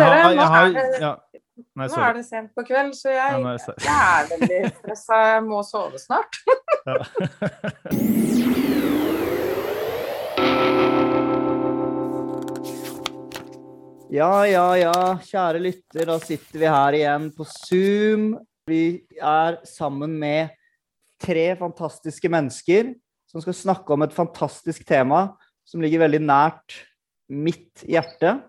Dere, Ja, nå, har- er det, ja. Nei, nå er det sent på kveld, så jeg, sorry. jeg er veldig stressa. Jeg må sove snart. Ja. Ja, ja, ja, kjære lytter, da sitter vi her igjen på Zoom. Vi er sammen med tre fantastiske mennesker som skal snakke om et fantastisk tema som ligger veldig nært mitt hjerte.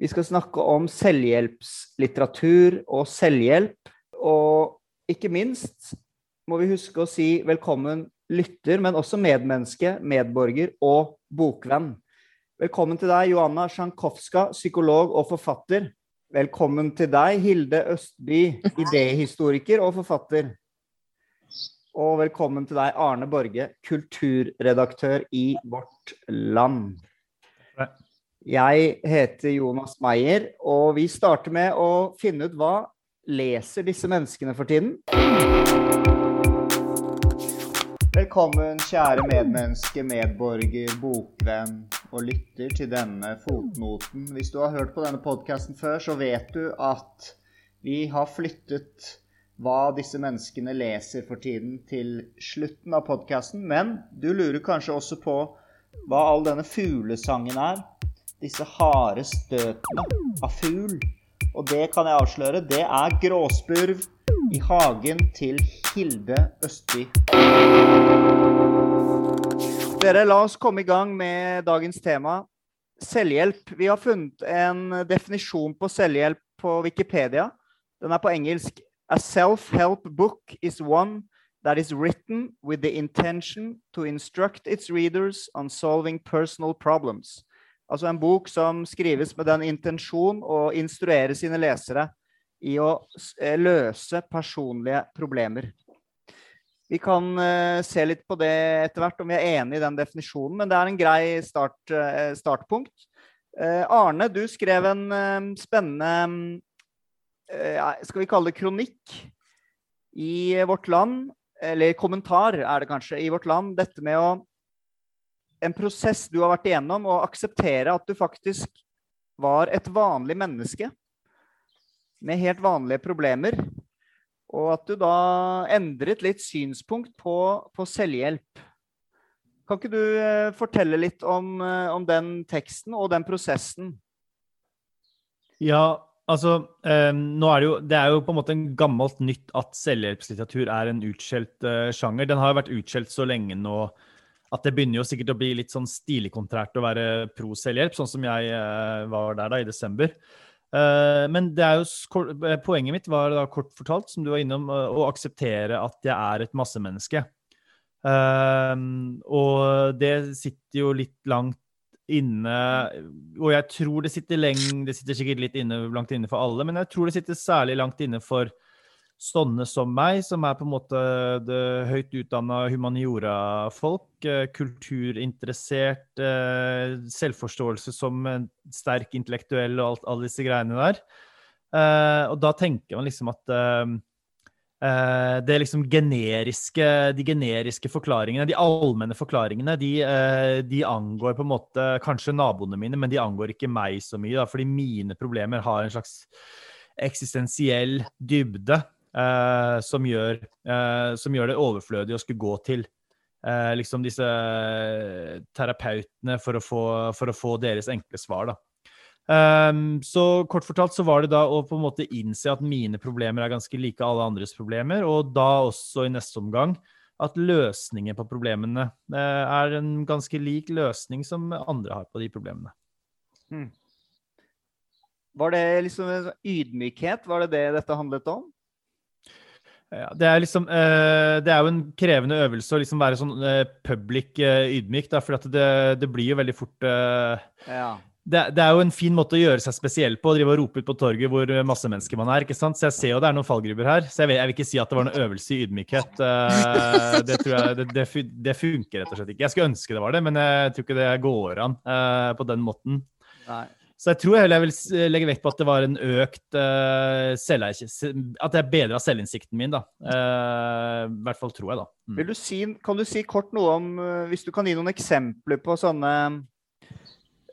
Vi skal snakke om selvhjelpslitteratur og selvhjelp. Og ikke minst må vi huske å si velkommen lytter, men også medmenneske, medborger og bokvenn. Velkommen til deg, Joanna Sjankowska, psykolog og forfatter. Velkommen til deg, Hilde Østby, idéhistoriker og forfatter. Og velkommen til deg, Arne Borge, kulturredaktør i Vårt Land. Takk. Jeg heter Jonas Meyer, og vi starter med å finne ut hva leser disse menneskene for tiden. Velkommen, kjære medmenneske, medborger, bokvenn og lytter til denne fotnoten. Hvis du har hørt på denne podkasten før, så vet du at vi har flyttet hva disse menneskene leser for tiden, til slutten av podkasten. Men du lurer kanskje også på hva all denne fuglesangen er. Disse harde støtene av fugl. Og det kan jeg avsløre, det er gråspurv i hagen til Hilde Østby. Dere, la oss komme i gang med dagens tema. Selvhjelp. Vi har funnet en definisjon på selvhjelp på Wikipedia. Den er på engelsk. A self-help book is one that is written with the intention to instruct its readers on solving personal problems. Altså en bok som skrives med den intensjon å instruere sine lesere i å eh, løse personlige problemer. Vi kan eh, se litt på det etter hvert, om vi er enig i den definisjonen, men det er en grei start, eh, startpunkt. Arne, du skrev en spennende Skal vi kalle det kronikk i Vårt Land, eller kommentar er det kanskje, i Vårt Land. Dette med å En prosess du har vært igjennom, og akseptere at du faktisk var et vanlig menneske med helt vanlige problemer. Og at du da endret litt synspunkt på, på selvhjelp. Kan ikke du eh, fortelle litt om, eh, om den teksten og den prosessen? Ja, altså eh, nå er det, jo, det er jo på en måte en gammelt nytt at selvhjelpslitteratur er en utskjelt eh, sjanger. Den har jo vært utskjelt så lenge nå at det begynner jo sikkert å bli litt sånn stilkontrært å være pro selvhjelp, sånn som jeg eh, var der da i desember. Eh, men det er jo, eh, poenget mitt var da kort fortalt, som du var innom, å akseptere at jeg er et massemenneske. Og det sitter jo litt langt inne Og jeg tror det sitter lenge, det sitter sikkert litt inne, langt inne for alle, men jeg tror det sitter særlig langt inne for sånne som meg, som er på en måte det høyt utdanna humaniora-folk. eh, Kulturinteressert, eh, selvforståelse som en sterk intellektuell og alt, alle disse greiene der. Eh, og da tenker man liksom at det liksom generiske, de generiske forklaringene, de allmenne forklaringene, de, de angår på en måte kanskje naboene mine, men de angår ikke meg så mye, da, fordi mine problemer har en slags eksistensiell dybde eh, som, gjør, eh, som gjør det overflødig å skulle gå til eh, liksom disse terapeutene for å få, for å få deres enkle svar. Um, så kort fortalt så var det da å på en måte innse at mine problemer er ganske like alle andres problemer, og da også i neste omgang at løsningen på problemene er en ganske lik løsning som andre har på de problemene. Var det liksom ydmykhet? Var det det dette handlet om? Ja, det er liksom eh, Det er jo en krevende øvelse å liksom være sånn eh, public eh, ydmyk, da, for det, det blir jo veldig fort Ja. det, det er jo en fin måte å gjøre seg spesiell på, å drive og rope ut på torget hvor masse mennesker man er. ikke sant? Så jeg ser jo det er noen fallgruber her. Så jeg vil, jeg vil ikke si at det var noen øvelse i ydmykhet. Det tror jeg, det, det, funker rett og slett ikke. Jeg skulle ønske det var det, men jeg tror ikke det går an på den måten. Nei. Så jeg tror heller jeg vil legge vekt på at det var en økt uh, At jeg bedra selvinnsikten min, da. Uh, I hvert fall tror jeg, da. Mm. Du si, kan du si kort noe om, eh, hvis du kan gi noen eksempler på sånne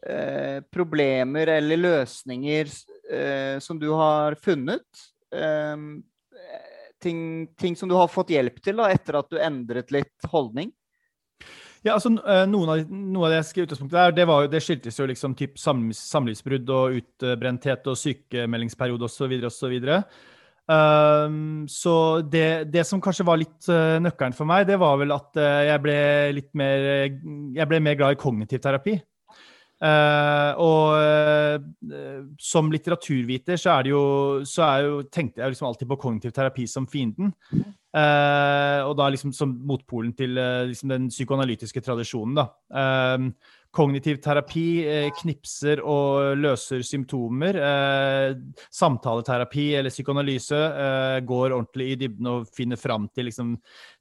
uh, problemer eller løsninger eh, som du har funnet. Eh, ting, ting som du har fått hjelp til da, etter at du endret litt holdning? Ja, altså eh, Noen av, noe av det jeg skrev utgangspunktet der, det, var jo, det skyldtes jo liksom typ samlivsbrudd og utbrenthet og sykemeldingsperiode osv. osv. Um, så det, det, som kanskje var litt uh, nøkkelen for meg, det var vel at uh, jeg ble litt mer Jeg ble mer glad i kognitiv terapi. Uh, og uh, som litteraturviter så er det jo, så er jo tenkte jeg liksom alltid på kognitiv terapi som fienden. Uh, og da liksom som motpolen til liksom den psykoanalytiske tradisjonen, da. Kognitiv terapi knipser og løser symptomer. samtaleterapi eller psykoanalyse går ordentlig i dybden og finner fram til liksom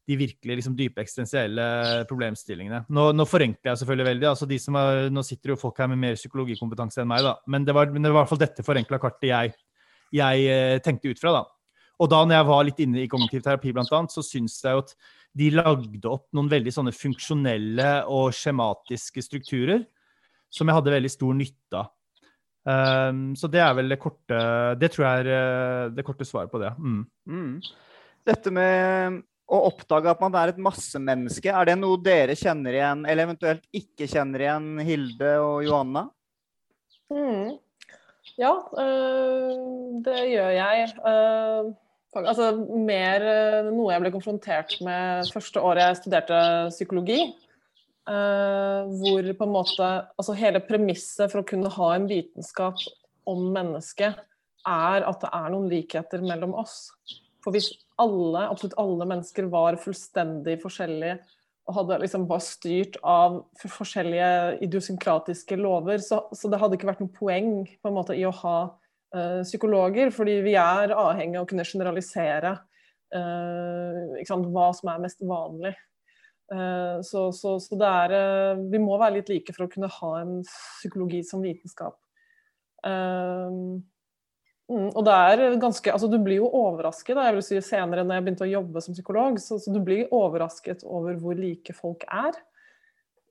de virkelig liksom, dype eksistensielle problemstillingene. Nå, nå, forenkler jeg selvfølgelig veldig. altså de som er, Nå sitter jo folk her med mer psykologikompetanse enn meg, da. Men det var, men det var i hvert fall dette forenkla kartet jeg, jeg eh, tenkte ut fra. da. Og da når jeg var litt inne i kognitiv terapi, blant annet, så syns jeg jo at de lagde opp noen veldig sånne funksjonelle og skjematiske strukturer som jeg hadde veldig stor nytte av. Um, så det er vel det korte Det tror jeg er eh, det korte svaret på det. Mm. Mm. Dette med å oppdage at man er et massemenneske. Er det noe dere kjenner igjen, eller eventuelt ikke kjenner igjen, Hilde og Johanna? Mm. Ja, øh, det gjør jeg. Uh, altså mer uh, noe jeg ble konfrontert med første året jeg studerte psykologi. Uh, hvor på en måte Altså hele premisset for å kunne ha en vitenskap om mennesket er at det er noen likheter mellom oss. For hvis alle, absolutt alle mennesker var fullstendig forskjellige og hadde liksom var styrt av forskjellige idiosynkratiske lover, så, så, det hadde ikke vært noe poeng på en måte i å ha psykologer, fordi vi er avhengig av å kunne generalisere uh, sant, hva som er mest vanlig. Uh, så, så, så, er Vi må være litt like for å kunne ha en psykologi som vitenskap. Mm, og det er ganske, altså Du blir jo overrasket jeg vil si senere når jeg begynte å jobbe som psykolog. Så, så, Du blir overrasket over hvor like folk er.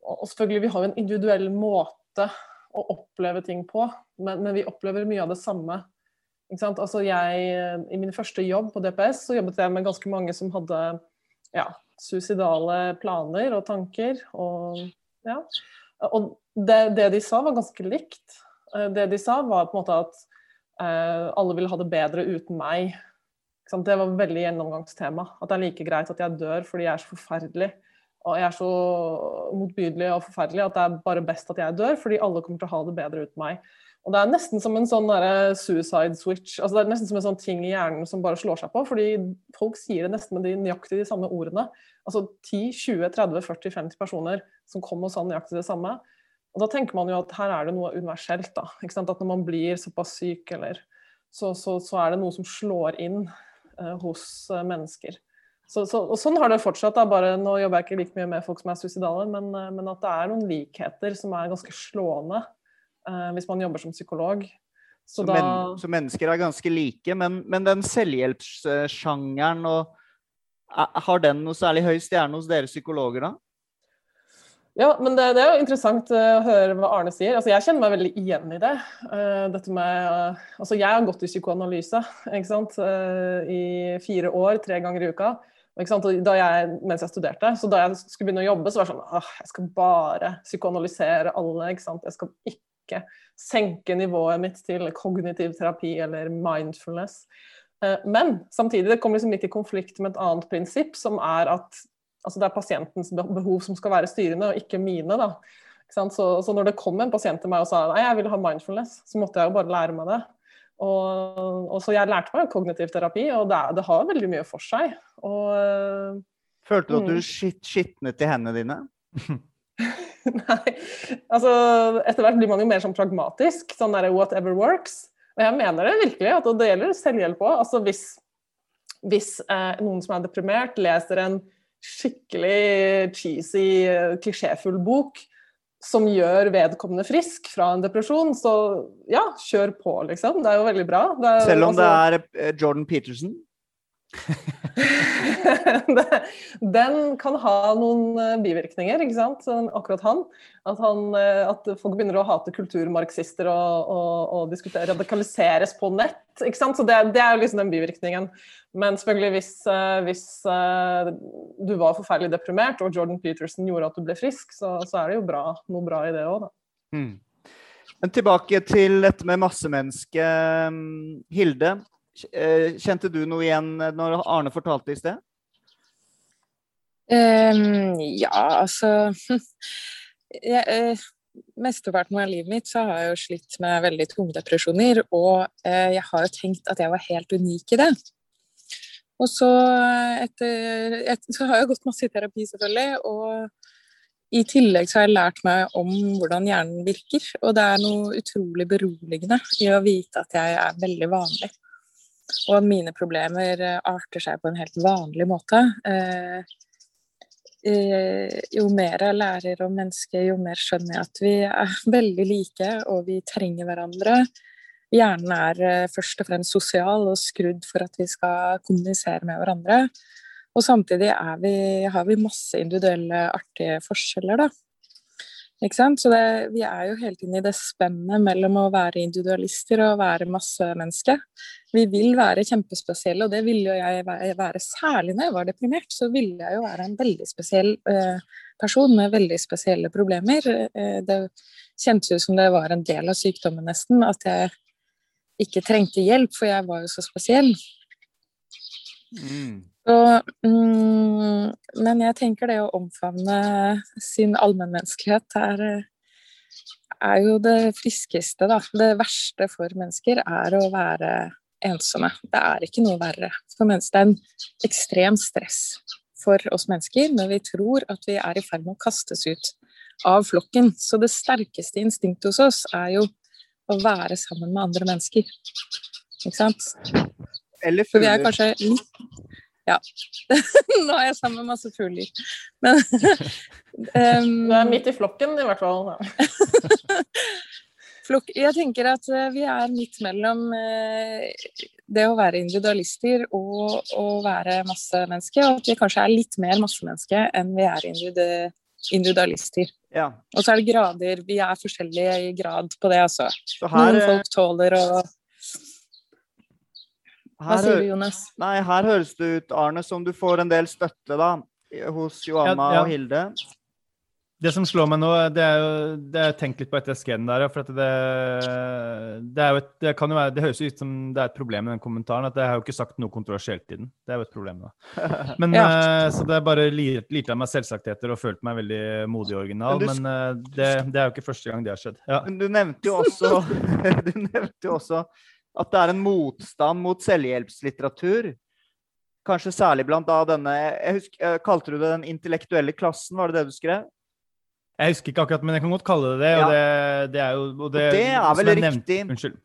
Og selvfølgelig, Vi har jo en individuell måte å oppleve ting på, men, men vi opplever mye av det samme. Altså jeg, I min første jobb på DPS så jobbet jeg med ganske mange som hadde ja, suicidale planer og tanker. Og, ja. og det, det de sa, var ganske likt. Eh, det de sa, var på en måte at Uh, alle vil ha det bedre uten meg. Det var veldig gjennomgangstema. At det er like greit at jeg dør fordi jeg er så forferdelig. Og jeg er så motbydelig og forferdelig at det er bare best at jeg dør, fordi alle kommer til å ha det bedre uten meg. Og Det er nesten som en sånn suicide switch. altså Det er nesten som en sånn ting i hjernen som bare slår seg på. fordi folk sier det nesten med de nøyaktig de samme ordene. Altså 10, 20, 30, 40, 50 personer som kom og sa nøyaktig det samme. Og Da tenker man jo at her er det noe universelt. da, ikke sant? At når man blir såpass syk, eller, så, så, så er det noe som slår inn uh, hos uh, mennesker. Så, så, og Sånn har det fortsatt. da, bare Nå jobber jeg ikke like mye med folk som er suicidale, men, uh, men at det er noen likheter som er ganske slående hvis man jobber som psykolog. Så, da... men, så mennesker er ganske like, men, men den selvhjelpssjangeren og Har den noe særlig høy stjerne hos dere psykologer, da? Ja, men det, det, er jo interessant eh, å høre hva Arne sier. Altså, jeg kjenner meg veldig igjen i det. Dette med, altså, jeg har gått i psykoanalyse i fire år, tre ganger i uka. Jeg, mens jeg studerte. Så da jeg skulle begynne å jobbe, så var det sånn åh, Jeg skal bare psykoanalysere alle. Ikke sant? Jeg skal ikke senke nivået mitt til kognitiv terapi eller mindfulness. Men samtidig, det kommer liksom litt i konflikt med et annet prinsipp, som er at altså det er pasientens behov som skal være styrende, og ikke mine. da. Så, så, når det kom en pasient til meg og sa nei, jeg ville ha mindfulness, så måtte jeg jo bare lære meg det. Og, og så jeg lærte meg kognitiv terapi, og det, det har veldig mye for seg. Og, Følte du at du mm. skitnet i hendene dine? nei, altså etter hvert blir man jo mer sånn pragmatisk. Sånn derre whatever works. Og jeg mener det virkelig, at det gjelder selvhjelp òg. Altså hvis, hvis eh, noen som er deprimert, leser en skikkelig cheesy, klisjéfull bok som gjør vedkommende frisk fra en depresjon, så ja, kjør på, liksom. Det er jo veldig bra. Er, Selv om altså... det er eh, Jordan Peterson? Den kan ha noen eh, bivirkninger, ikke sant. Akkurat han. At, han, eh, at folk begynner å hate kulturmarxister og, og, og radikaliseres på nett. ikke sant? Så det, det er jo liksom den bivirkningen. Men selvfølgelig hvis, eh, hvis du var forferdelig deprimert og Jordan Peterson gjorde at du ble frisk, så, så er det jo bra, noe bra i det òg, da. Mm. Men tilbake til dette med massemenneske. Mm, Hilde, kjente du noe igjen når Arne fortalte i sted? Um, ja, altså jeg, uh, Mesteparten av livet mitt så har jeg jo slitt med veldig tunge depresjoner, og uh, jeg har jo tenkt at jeg var helt unik i det. Og så, etter, etter, så har jeg gått masse i terapi, selvfølgelig, og i tillegg så har jeg lært meg om hvordan hjernen virker, og det er noe utrolig beroligende i å vite at jeg er veldig vanlig og mine problemer eh, arter seg på en helt vanlig måte. Eh, eh, jo mer jeg lærer om mennesket, jo mer skjønner jeg at vi er veldig like, og vi trenger hverandre. Hjernen er først og fremst sosial og skrudd for at vi skal kommunisere med hverandre. Og samtidig vi, har vi masse individuelle, artige forskjeller, da. Så det, vi er jo hele tiden i det spennet mellom å være individualister og være massemenneske. Vi vil være kjempespesielle, og det ville jo jeg være særlig når jeg var deprimert. Så ville jeg jo være en veldig spesiell eh, person med veldig spesielle problemer. Eh, det kjentes ut som det var en del av sykdommen, nesten. At jeg ikke trengte hjelp, for jeg var jo så spesiell. Mm. Så, mm, men jeg tenker det å omfavne sin allmennmenneskelighet er, er jo det friskeste, da. Det verste for mennesker er å være ensomme. Det er ikke noe verre for mennesker. Det er en ekstrem stress for oss mennesker når vi tror at vi er i ferd med å kastes ut av flokken. Så det sterkeste instinktet hos oss er jo å være sammen med andre mennesker. Ikke sant? Eller fugler. vi er kanskje litt ja. Nå er jeg sammen med masse fugler. Men um, Du er midt i flokken, i hvert fall. Flok, jeg tenker at eh, vi er midt mellom eh, det å være individualister og å være massemenneske, og at vi kanskje er litt mer massemenneske enn vi er individualister. Ja. Og så er det grader. Vi er forskjellige i grad på det, altså. Her, Noen folk tåler å hva sier du, Jonas? Nei, her høres det ut, Arne, som du får en del støtte da, hos Johanna ja, ja. og Hilde. Det som slår meg nå, det er jo det er tenkt litt på etter skeden der. for det, det, er jo et, det, kan jo være, det høres ut som det er et problem med den kommentaren. at Jeg har jo ikke sagt noe kontroversielt i den. Det er jo et problem, da. Men, ja. uh, så det er bare lite av meg selvsagtheter og følt meg veldig modig og original. Men, men uh, det, det, er jo ikke første gang det har skjedd. Ja. Men du nevnte jo også, du nevnte jo også at det er en motstand mot selvhjelpslitteratur. Kanskje særlig blant da denne jeg husker, eh, Kalte du det den intellektuelle klassen? Var det det du skrev? Jeg husker ikke akkurat, men jeg kan godt kalle det det. Ja. Og det, det, er jo og det, og det er vel riktig? unnskyld.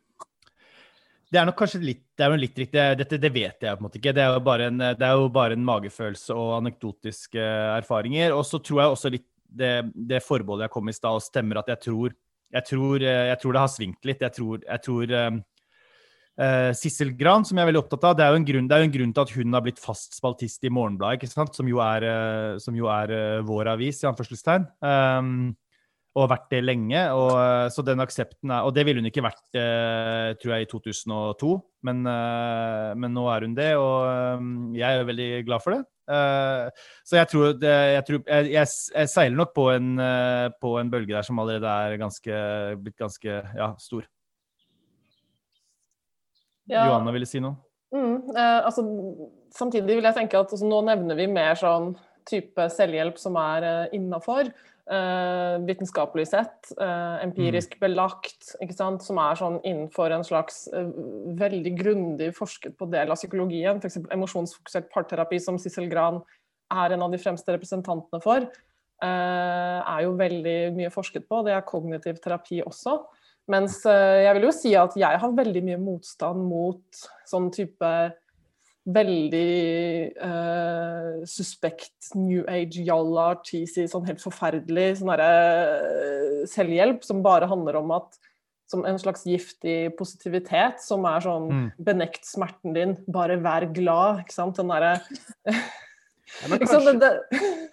Det er nok kanskje litt, det er jo litt riktig. Dette det vet jeg på en måte ikke. Det er jo bare en, det er jo bare en magefølelse og anekdotiske erfaringer. Og så tror jeg også litt det, det forbeholdet jeg kom i stad, stemmer at jeg tror, jeg tror, jeg tror det har svingt litt. Jeg tror, jeg tror eh, Uh, Sissel Gran, som jeg er veldig opptatt av, det er jo en grunn, jo en grunn til at hun har blitt fast spaltist i Morgenbladet, som jo er, uh, som jo er uh, vår avis, i anførselstegn. Um, og vært det lenge. Og, så den aksepten er Og det ville hun ikke vært, tror jeg, i 2002, men, men, nå er hun det, og um, jeg er veldig glad for det. så jeg tror, det, jeg, tror jeg, jeg, jeg, seiler nok på en, på en bølge der som allerede er ganske, blitt ganske ja, stor. Ja. Johanna ville si noe? Mm, eh, altså, samtidig vil jeg tenke at altså, nå nevner vi mer sånn type selvhjelp som er eh, innafor. Eh, vitenskapelig sett, eh, empirisk mm. belagt, som er sånn innenfor en slags eh, veldig grundig forsket på del av psykologien. F.eks. emosjonsfokusert parterapi, som Sissel Gran er en av de fremste representantene for, eh, er jo veldig mye forsket på. Det er kognitiv terapi også. Mens eh, jeg vil jo si at jeg har veldig mye motstand mot sånn type veldig uh, suspekt New Age, jalla, cheesy, sånn helt forferdelig sånn uh, selvhjelp som bare handler om at som en slags giftig positivitet, som er sånn Mm. benekt smerten din, bare vær glad, ikke sant? Den derre Ja, kanskje,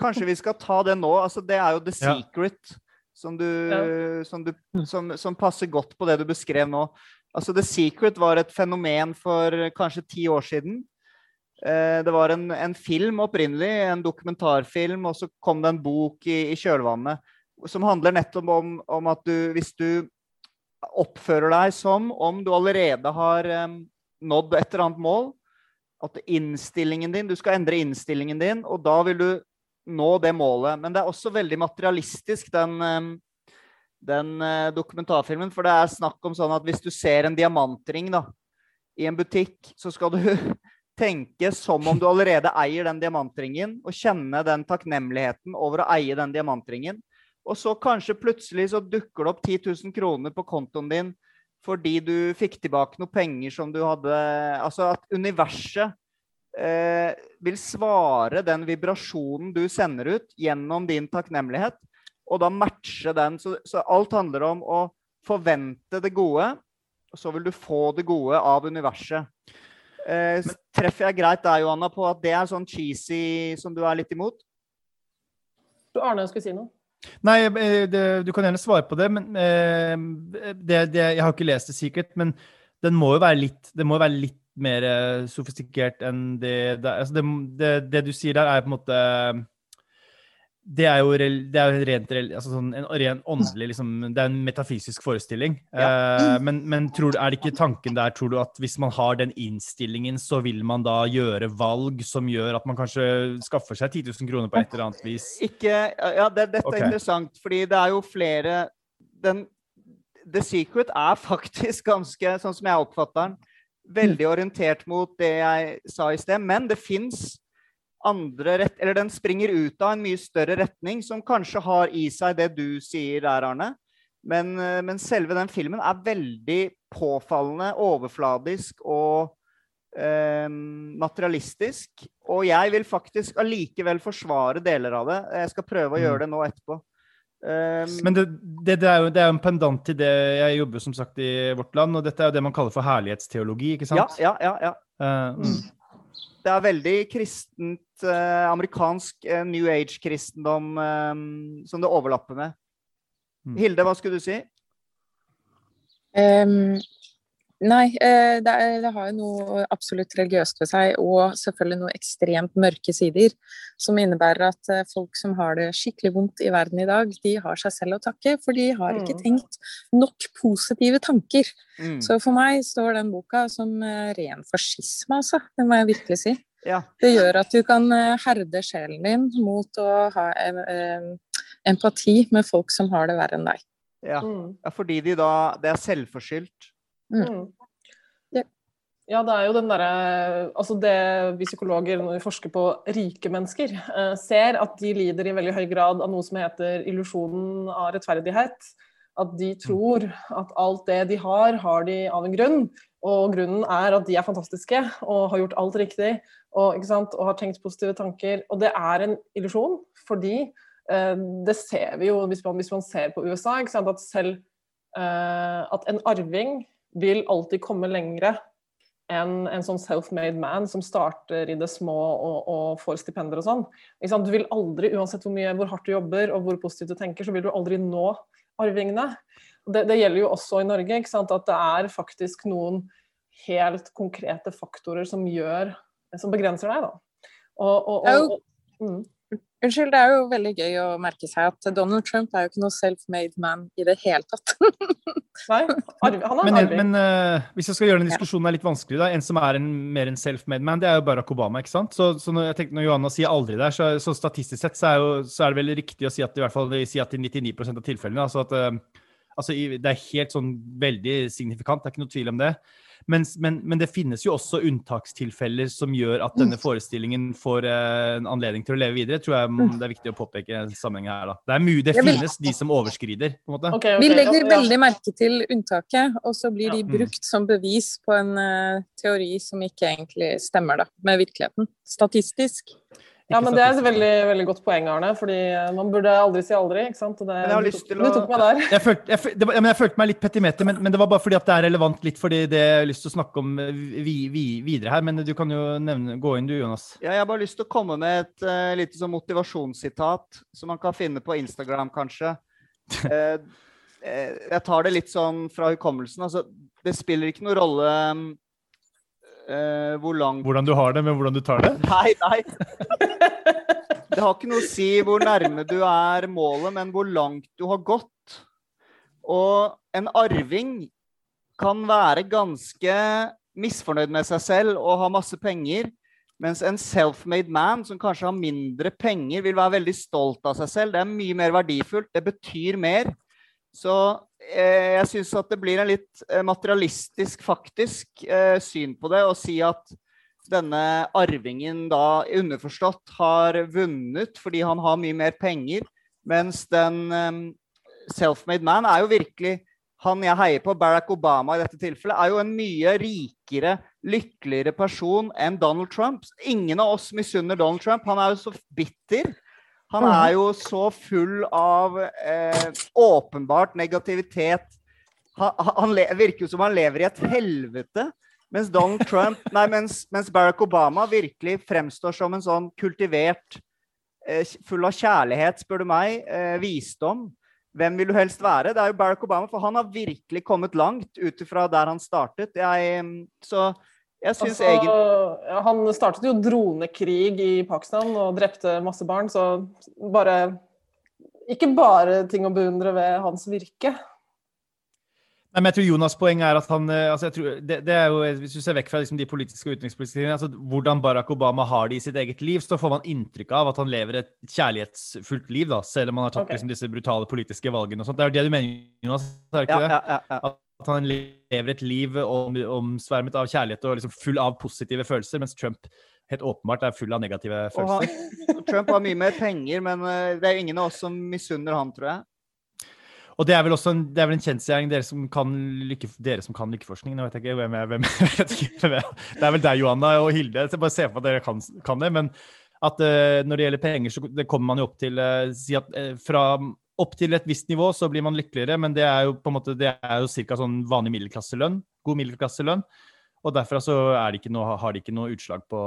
kanskje vi skal ta det nå. Altså, det er jo The Ja. Som, du, Ja. som, du, som, som passer godt på det du beskrev nå. Altså, The Secret var et fenomen for kanskje ti år siden. Eh, det var en, en film opprinnelig, en dokumentarfilm, og så kom det en bok i, i kjølvannet som handler nettopp om, om at du, hvis du oppfører deg som om du allerede har eh, nådd et eller annet mål, at innstillingen din, du skal endre innstillingen din, og da vil du nå det målet. Men det er også veldig materialistisk, den, den eh, dokumentarfilmen. For det er snakk om sånn at hvis du ser en diamantring da, i en butikk, så skal du tenke som om du allerede eier den diamantringen, og kjenne den takknemligheten over å eie den diamantringen. Og så kanskje plutselig så dukker det opp 10 000 kroner på kontoen din fordi du fikk tilbake noen penger som du hadde Altså at universet eh, vil svare den vibrasjonen du sender ut gjennom din takknemlighet, og da matche den. Så, så alt handler om å forvente det gode, og så vil du få det gode av universet. Eh, treffer jeg greit der, Johanna, på at det er sånn cheesy som du er litt imot? Arne skulle si noe. Nei, eh, det, du kan gjerne svare på det, men eh, det, det, Jeg har ikke lest det sikkert, men den må jo være litt, det må jo være litt mer eh, sofistikert enn det det, altså det, det det du sier der, er på en måte det er jo, rel- det er jo rent altså sånn, en ren åndelig liksom, Det er en metafysisk forestilling. Eh, men men tror, er det ikke tanken der, tror du, at hvis man har den innstillingen, så vil man da gjøre valg som gjør at man kanskje skaffer seg 10 000 kroner på et eller annet vis? Ikke Ja, det, dette okay. er interessant, fordi det er jo flere den, The Secret er faktisk ganske, sånn som jeg oppfatter den, veldig orientert mot det jeg sa i sted. Men det fins andre rett... Eller den springer ut av en mye større retning, som kanskje har i seg det du sier der, Arne. Men, eh, men selve den filmen er veldig påfallende, overfladisk og eh, materialistisk. Og jeg vil faktisk allikevel forsvare deler av det. Jeg skal prøve å Mm. gjøre det nå etterpå. Um, Men det, det, det, er jo, det er jo en pendant til det jeg jobber som sagt i vårt land, og dette er jo det man kaller for herlighetsteologi, ikke ja, sant? ja, ja, ja. Eh, mm. Det er veldig kristent, eh, amerikansk eh, New Age-kristendom eh, som det overlapper med. Mm. Hilde, hva skulle du si? Ehm, nei, eh, det, er, det har jo noe absolutt religiøst ved seg, og selvfølgelig noe ekstremt mørke sider. Som innebærer at eh, folk som har det skikkelig vondt i verden i dag, de har seg selv å takke, for de har ikke Mm. tenkt nok positive tanker. Mm. Så for meg står den boka som eh, ren fascisme, altså. Det må jeg virkelig si. Ja. Det gjør at du kan herde sjelen din mot å ha em- em, empati med folk som har det verre enn deg. Ja. Mm. ja, fordi de da Det er selvforskyldt. Mm. Ja. Ja, det er jo den derre Altså det vi psykologer, når vi forsker på rike mennesker, eh, ser at de lider i veldig høy grad av noe som heter illusjonen av rettferdighet. At de tror at alt det de har, har de av en grunn. Og grunnen er at de er fantastiske og har gjort alt riktig og, og har tenkt positive tanker. Og det er en illusjon, fordi eh, det ser vi jo hvis man, hvis man ser på USA, at selv eh, at en arving vil alltid komme lengre enn en sånn self-made man som starter i det små og, og får stipender og sånn. Du vil aldri, uansett hvor, mye, hvor hardt du jobber og hvor positivt du tenker, så vil du aldri nå arvingene. Det, det gjelder jo også i Norge, ikke sant? at det er faktisk noen helt konkrete faktorer som gjør som begrenser deg, da. Og, og, og, og mm. Unnskyld, det er jo veldig gøy å merke seg at Donald Trump er jo ikke noe self-made man i det hele tatt. Nei, arv, han er en Men, arving. men uh, hvis jeg skal gjøre den diskusjonen er litt vanskelig, da, en som er en, mer en self-made man, det er jo Barack Obama. ikke sant? Så, så når, jeg tenkte, når Johanna sier aldri der, så, så statistisk sett så er, jo, så er det vel riktig å si at i hvert fall si at i 99% av tilfellene altså at eh, altså, Det er helt sånn veldig signifikant, det er ikke noe tvil om det. Men, men, men det finnes jo også unntakstilfeller som gjør at denne forestillingen får eh, en anledning til å leve videre. tror jeg mm, det er viktig å påpeke sammenhengen her. da. Det, er mye, det finnes de som overskrider, på en måte. Okay, okay. Vi legger veldig merke til unntaket, og så blir de Mm. brukt som bevis på en eh, teori som ikke egentlig stemmer da, med virkeligheten. Statistisk. Ja, men det er et veldig, veldig godt poeng, Arne. fordi eh, man burde aldri si aldri. ikke sant? Det, Men jeg har lyst til Du å- tok meg der. Jeg følte, jeg, det var, ja, men jeg følte meg litt petimeter, men, men det var bare fordi at det er relevant litt fordi det jeg har lyst til å snakke om eh, vi, vi, videre her. Men du kan jo nevne, gå inn du, Jonas. Ja, jeg har bare lyst til å komme med et uh, lite sånn motivasjonssitat som man kan finne på Instagram, kanskje. Eh, eh, jeg tar det litt sånn fra hukommelsen. Altså, det spiller ikke noen rolle eh, hvor langt Hvordan du har det, men hvordan du tar det. Nei, nei. Det har ikke noe å si hvor nærme du er målet, men hvor langt du har gått. Og en arving kan være ganske misfornøyd med seg selv og ha masse penger, mens en self-made man som kanskje har mindre penger, vil være veldig stolt av seg selv. Det er mye mer verdifullt. Det betyr mer. Så jeg syns at det blir en litt eh, materialistisk, faktisk, eh, syn på det å si at denne arvingen da underforstått har vunnet fordi han har mye mer penger, mens den self-made man er jo virkelig han jeg heier på, Barack Obama i dette tilfellet, er jo en mye rikere, lykkeligere person enn Donald Trump. Ingen av oss misunner Donald Trump. Han er jo så bitter. Han er jo så full av eh, åpenbart negativitet. Han, han le, virker jo som han lever i et helvete. Mens Donald Trump, nei, mens, mens Barack Obama virkelig fremstår som en sånn kultivert, eh, full av kjærlighet, spør du meg, eh, visdom. Hvem vil du helst være? Det er jo Barack Obama, for han har virkelig kommet langt ut ifra der han startet. Jeg, så jeg syns Altså, egentlig han startet jo dronekrig i Pakistan og drepte masse barn, så bare Ikke bare ting å beundre ved hans virke. Nei, men jeg tror Jonas' poeng er at han eh, altså jeg tror, det, det er jo, Hvis du ser vekk fra liksom de politiske og utenrikspolitiske tingene, altså hvordan Barack Obama har det i sitt eget liv, så får man inntrykk av at han lever et kjærlighetsfullt liv, da, selv om han har tatt okay. liksom, disse brutale politiske valgene. og sånt. Det er jo det du mener, Jonas? Er det ikke ja, det? ja, ja, ja. At han lever et liv om, omsvermet av kjærlighet og liksom full av positive følelser, mens Trump helt åpenbart er full av negative følelser. han, Trump har mye mer penger, men eh, det er ingen av oss som misunner han, tror jeg. Og det er vel også en, det er vel en kjensgjerning, dere som kan lykke, dere som kan lykkeforskning. Nå vet jeg ikke hvem jeg, hvem, jeg vet ikke hvem jeg, Det er vel deg, Johanna og Hilde. Jeg bare se for meg at dere kan, kan det. Men at uh, når det gjelder penger, så det kommer man jo opp til uh, si at uh, fra opp til et visst nivå så blir man lykkeligere, men det er jo på en måte det er jo ca. sånn vanlig middelklasselønn. God middelklasselønn. Og derfra så det noe, har de ikke noe utslag på,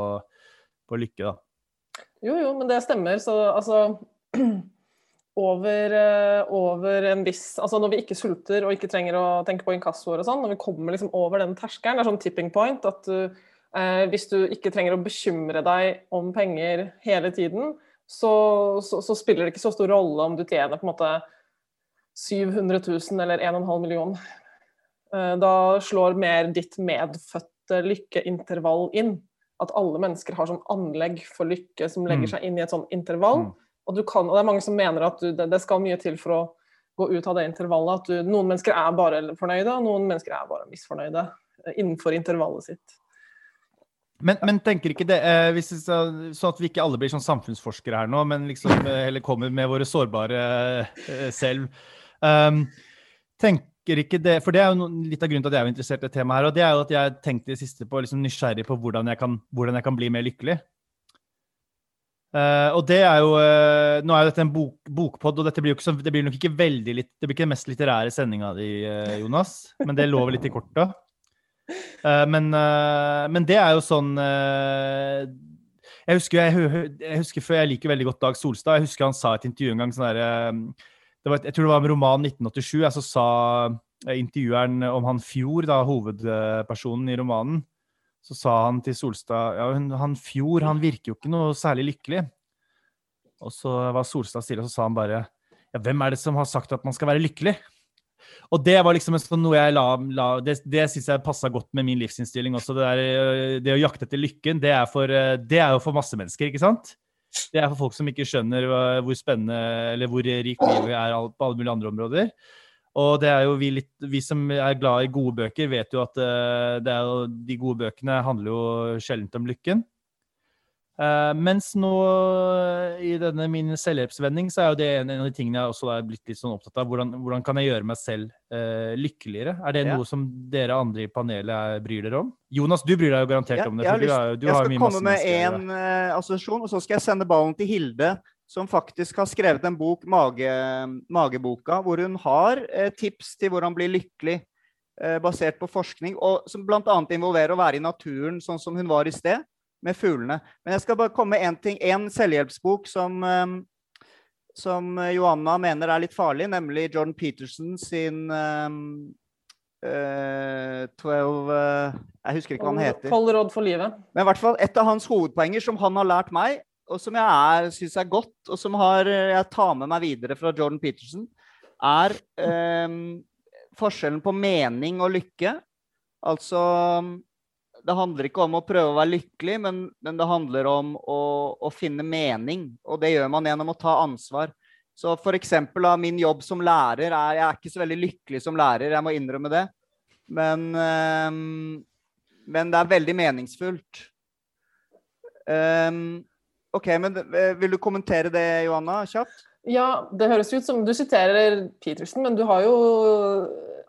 på lykke, da. Jo, jo, men det stemmer. Så altså over, eh, over en viss Altså når vi ikke sulter og ikke trenger å tenke på inkassoer og sånn, når vi kommer liksom over den terskelen, det er sånn tipping point at du eh, hvis du ikke trenger å bekymre deg om penger hele tiden, så, så, så spiller det ikke så stor rolle om du tjener på en måte 700 000 eller 1,5 million. Eh, da slår mer ditt medfødte lykkeintervall inn. At alle mennesker har sånn anlegg for lykke som legger Mm. seg inn i et sånn intervall. Mm. Og, du kan, og det er mange som mener at du, det, det skal mye til for å gå ut av det intervallet. At du, noen mennesker er bare fornøyde, og noen mennesker er bare misfornøyde eh, innenfor intervallet sitt. Men, men tenker ikke det, eh, hvis sånn at vi ikke alle blir sånn samfunnsforskere her nå, men liksom eh, heller kommer med våre sårbare eh, selv. Um, tenker ikke det, For det er jo no, litt av grunnen til at jeg er interessert i det temaet her, og det er jo at jeg tenkte i siste på liksom nysgjerrig på hvordan jeg kan, hvordan jeg kan bli mer lykkelig. Uh, og det er jo uh, Nå er jo dette en bok, bokpod, og dette blir jo ikke det blir nok ikke veldig litt, det blir ikke den mest litterære sendinga di, uh, Jonas, men det lover litt i korta. Eh, men, eh, men det er jo sånn eh, jeg, husker, jeg, jeg husker før, jeg liker veldig godt Dag Solstad. Jeg husker han sa et intervju en gang sånn derre Jeg tror det var en roman 1987. Jeg så sa intervjueren om han Fjord, da, hovedpersonen i romanen. Så sa han til Solstad ja, han Fjord han virker jo ikke noe særlig lykkelig. Og så var Solstad stille, og så sa han bare ja, hvem er det som har sagt at man skal være lykkelig? Og det var liksom sånn noe jeg la, la Det, det syns jeg passa godt med min livsinnstilling også. Det, der, øh, det å jakte etter lykken, det er, for, øh, det er jo for masse mennesker, ikke sant? Det er for folk som ikke skjønner hvor spennende eller hvor rikt livet er på alle mulige andre områder. Og det er jo vi, litt, vi som er glad i gode bøker, vet jo at jo, de gode bøkene handler jo sjelden om lykken. Eh, mens nå i denne min selvhjelpsvending, så er jo det en av de tingene jeg også er blitt litt sånn opptatt av. Hvordan, hvordan kan jeg gjøre meg selv uh, lykkeligere? Er det Ja. noe som dere andre i panelet er, bryr dere om? Jonas, du bryr deg jo garantert Ja, om det. for du er, du jeg har skal komme med én en uh, assosiasjon, og så skal jeg sende ballen til Hilde, som faktisk har skrevet en bok, Mage, Mageboka, hvor hun har eh, tips til hvordan bli lykkelig eh, basert på forskning, og som bl.a. involverer å være i naturen, sånn som hun var i sted, med fuglene. Men jeg skal bare komme med én ting. En selvhjelpsbok som, eh, som Johanna mener er litt farlig, nemlig Jordan Peterson sin eh, uh, 12 eh, Jeg husker ikke hva han heter. Tolv råd for livet. Men i hvert fall et av hans hovedpoenger som han har lært meg, og som jeg syns er godt, og som har, jeg tar med meg videre fra Jordan Peterson, er um, forskjellen på mening og lykke. Altså Det handler ikke om å prøve å være lykkelig, men, men det handler om å, å finne mening. Og det gjør man gjennom å ta ansvar. Så for eksempel, da, min jobb som lærer er Jeg er ikke så veldig lykkelig som lærer, jeg må innrømme det. Men, um, men det er veldig meningsfullt. Um, OK, men eh, vil du kommentere det, Johanna, kjapt? Ja, det høres ut som Du siterer Petersen, men du har jo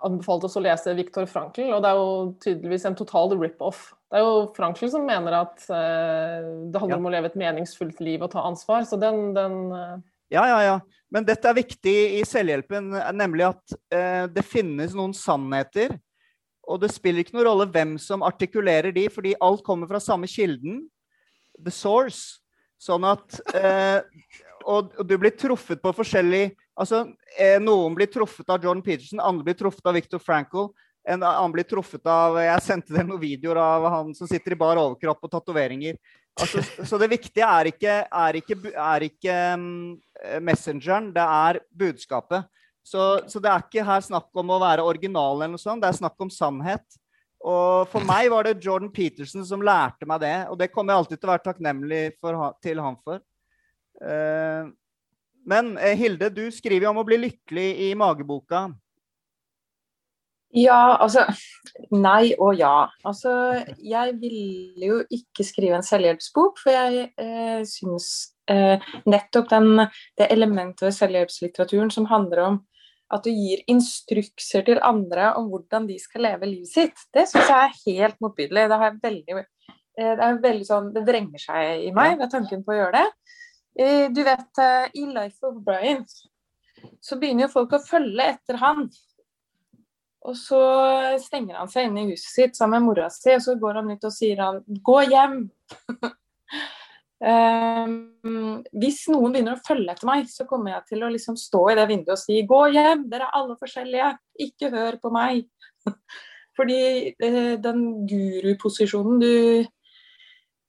anbefalt oss å lese Viktor Frankl, og det er jo tydeligvis en total rip-off. Det er jo Frankl som mener at uh, det handler Ja. om å leve et meningsfullt liv og ta ansvar, så den, den uh... Ja, ja, ja. Men dette er viktig i selvhjelpen, nemlig at uh, det finnes noen sannheter. Og det spiller ikke noen rolle hvem som artikulerer de, fordi alt kommer fra samme kilden. The source. Sånn at og, og du blir truffet på forskjellig Altså, eh, noen blir truffet av John Peterson, andre blir truffet av Victor Frankl. En annen blir truffet av Jeg sendte dem noen videoer av han som sitter i bar overkropp og tatoveringer. Altså, så det viktige er ikke, er ikke, er ikke um, messengeren, det er budskapet. Så, så det er ikke her snakk om å være original, eller noe sånt, det er snakk om sannhet. Og for meg var det Jordan Peterson som lærte meg det, og det kommer jeg alltid til å være takknemlig for, til han for. Eh, men eh, Hilde, du skriver jo om å bli lykkelig i mageboka. Ja, altså Nei og ja. Altså, jeg ville jo ikke skrive en selvhjelpsbok, for jeg eh, syns eh, nettopp den, det elementet ved selvhjelpslitteraturen som handler om at du gir instrukser til andre om hvordan de skal leve livet sitt, det syns jeg er helt motbydelig. Det, veldig, eh, det er veldig sånn, det vrenger seg i meg ved tanken på å gjøre det. Du vet, eh, i Life of Brian så begynner jo folk å følge etter han. Og så stenger han seg inne i huset sitt sammen med mora si, og så går han ut og sier han 'gå hjem'. um, hvis noen begynner å følge etter meg, så kommer jeg til å liksom stå i det vinduet og si 'gå hjem, dere er alle forskjellige, ikke hør på meg'. Fordi uh, den guruposisjonen du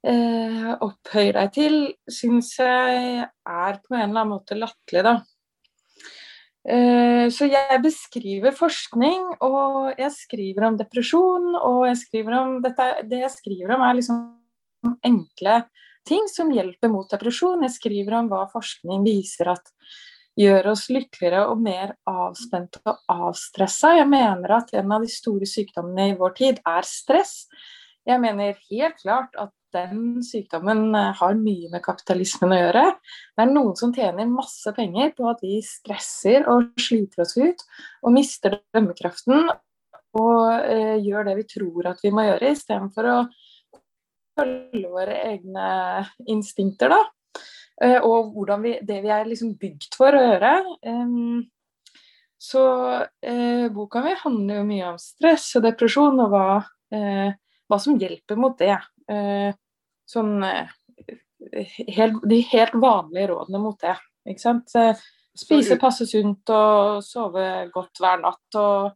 eh, opphøyer deg til, syns jeg er på en eller annen måte latterlig, da. Eh, Så jeg beskriver forskning, og jeg skriver om depresjon, og jeg skriver om dette, det jeg skriver om er liksom enkle ting som hjelper mot depresjon. Jeg skriver om hva forskning viser at gjør oss lykkeligere og mer avspente og avstressa. Jeg mener at en av de store sykdommene i vår tid er stress. Jeg mener helt klart at den sykdommen eh, har mye med kapitalismen å gjøre. Det er noen som tjener masse penger på at vi stresser og sliter oss ut og mister dømmekraften og eh, gjør det vi tror at vi må gjøre, istedenfor å følge våre egne instinkter, da. Eh, og hvordan vi, det vi er liksom bygd for å gjøre. Em, så eh, boka mi handler jo mye om stress og depresjon, og hva, eh, hva som hjelper mot det. Eh, sånn eh, helt, De helt vanlige rådene mot det. Ikke sant? Eh, Spise passe sunt og sove godt hver natt. og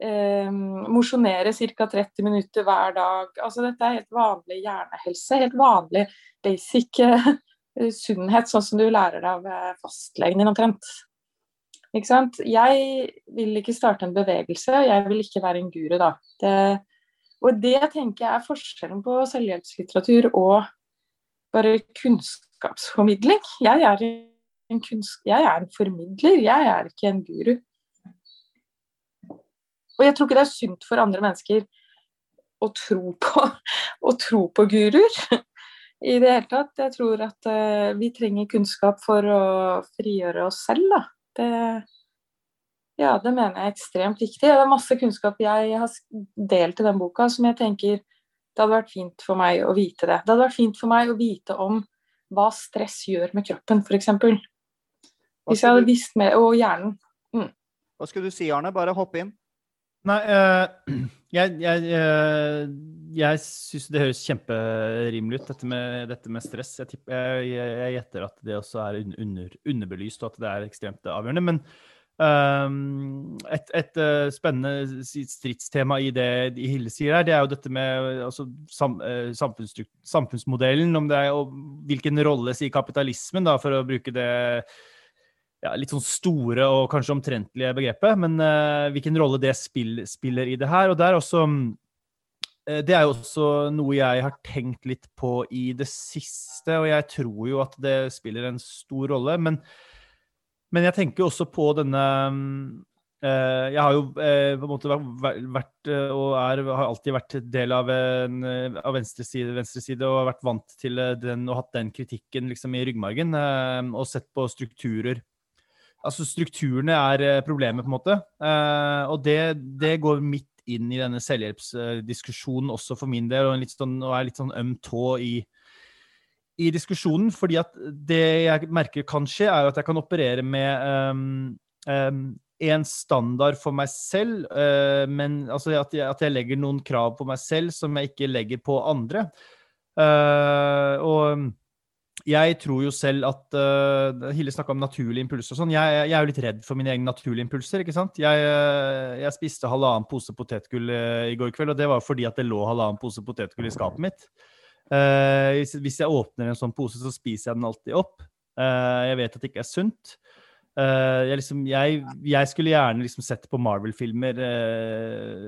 eh, Mosjonere ca. 30 minutter hver dag. Altså, dette er helt vanlig hjernehelse. Helt vanlig basic eh, sunnhet, sånn som du lærer deg av eh, fastlegen din omtrent. Ikke sant? Jeg vil ikke starte en bevegelse, jeg vil ikke være en guru, da. Det, og det tenker jeg er forskjellen på selvhjelpslitteratur og bare kunnskapsformidling. Jeg er en, kunst, jeg er en formidler, jeg er ikke en guru. Og jeg tror ikke det er sunt for andre mennesker å tro på, å tro på guruer. i det hele tatt. Jeg tror at uh, vi trenger kunnskap for å frigjøre oss selv, da. Det, ja, det mener jeg er ekstremt viktig. Det er masse kunnskap jeg har delt i den boka som jeg tenker det hadde vært fint for meg å vite det. Det hadde vært fint for meg å vite om hva stress gjør med kroppen, f.eks. Hvis jeg hadde visst mer Og hjernen. Mm. Hva skulle du si, Arne? Bare hopp inn. Nei, uh, jeg, jeg, uh, jeg syns det høres kjemperimelig ut, dette med, dette med stress. Jeg, tipper, jeg, gjetter at det også er under, underbelyst, og at det er ekstremt avgjørende. Men Um, et, et uh, spennende stridstema i det Hilde sier her, det er jo dette med altså, sam, uh, samfunnsmodellen. om det er, og Hvilken rolle sier kapitalismen, da, for å bruke det ja, litt sånn store og kanskje omtrentlige begrepet. Men uh, hvilken rolle det spill, spiller i det her. og Det er også det er jo også noe jeg har tenkt litt på i det siste, og jeg tror jo at det spiller en stor rolle. men men jeg tenker også på denne eh, Jeg har jo eh, på en måte vært eh, og er, har alltid vært del av, en, av venstreside, venstreside og vært vant til den og hatt den kritikken liksom i ryggmargen. Og sett på strukturer. Altså strukturene er problemet, på en måte. Og det, det går midt inn i denne selvhjelpsdiskusjonen også for min del, og, sånn, og er litt sånn øm tå i i diskusjonen, fordi at det jeg merker kan skje, er at jeg kan operere med um, um, en standard for meg selv, uh, men altså at jeg, at jeg, legger noen krav på meg selv som jeg ikke legger på andre. Uh, og jeg tror jo selv at uh, Hille snakka om naturlige impulser og sånn. Jeg, jeg, er jo litt redd for mine egne naturlige impulser, ikke sant. Jeg, jeg spiste halvannen pose potetgull i går kveld, og det var fordi at det lå halvannen pose potetgull i skapet mitt. Uh, hvis jeg åpner en sånn pose, så spiser jeg den alltid opp. Uh, jeg vet at det ikke er sunt. Uh, jeg, liksom, jeg, jeg, skulle gjerne liksom sett på Marvel-filmer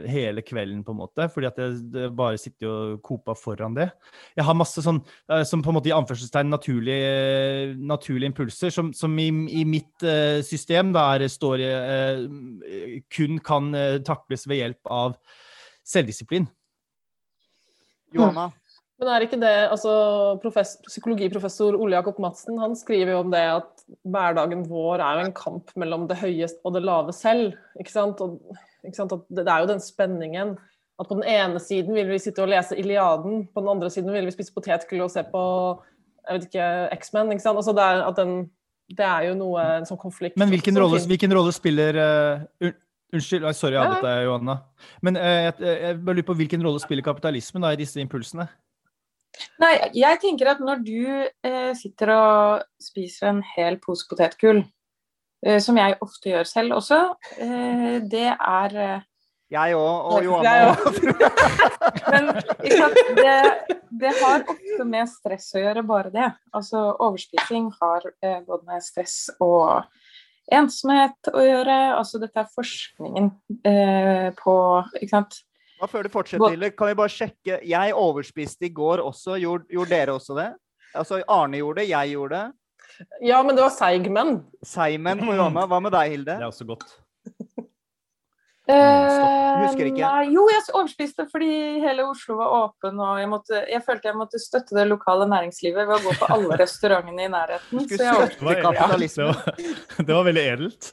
hele kvelden, på en måte, fordi at jeg, bare sitter og koper foran det. Jeg har masse sånn som på en måte i anførselstegn naturlige, naturlige impulser, som, som i, i, mitt system da er, står kun kan takles ved hjelp av selvdisiplin. Johanna? Men er ikke det altså Psykologiprofessor Ole Jakob Madsen han skriver jo om det at hverdagen vår er jo en kamp mellom det høye og det lave selv. ikke sant? Og, ikke sant? det er jo den spenningen at på den ene siden vil vi sitte og lese Iliaden, på den andre siden vil vi spise potetgull og se på jeg vet ikke, X-Men. ikke sant? Altså det, er den, det er jo noe, en sånn konflikt Men hvilken, rolle, hvilken rolle, spiller uh, Unnskyld, sorry, jeg avbrøt deg, Johanna. Men uh, jeg, jeg, bare lurer på hvilken rolle spiller kapitalismen da, i disse impulsene? Nei, jeg tenker at når du eh, sitter og spiser en hel pose potetgull, eh, som jeg ofte gjør selv også, eh, det er eh, Jeg òg, og Johanna òg. Men det, det, har ofte med stress å gjøre, bare det. Altså overspising har eh, både med stress og ensomhet å gjøre. Altså dette er forskningen eh, på ikke sant? Hva før du fortsetter, Hille, kan vi bare sjekke Jeg overspiste i går også. Gjorde, gjorde, dere også det? Altså, Arne gjorde det, jeg gjorde det. Ja, men det var seigmenn. Seigmenn på Johanna. Hva med deg, Hilde? Det er også godt. Stopp. Husker ikke. Nei, jo, jeg overspiste fordi hele Oslo var åpen, og jeg, måtte, jeg, følte jeg måtte støtte det lokale næringslivet ved å gå på alle restaurantene i nærheten. Skulle støtte kapitalisme. Det var, det var veldig edelt.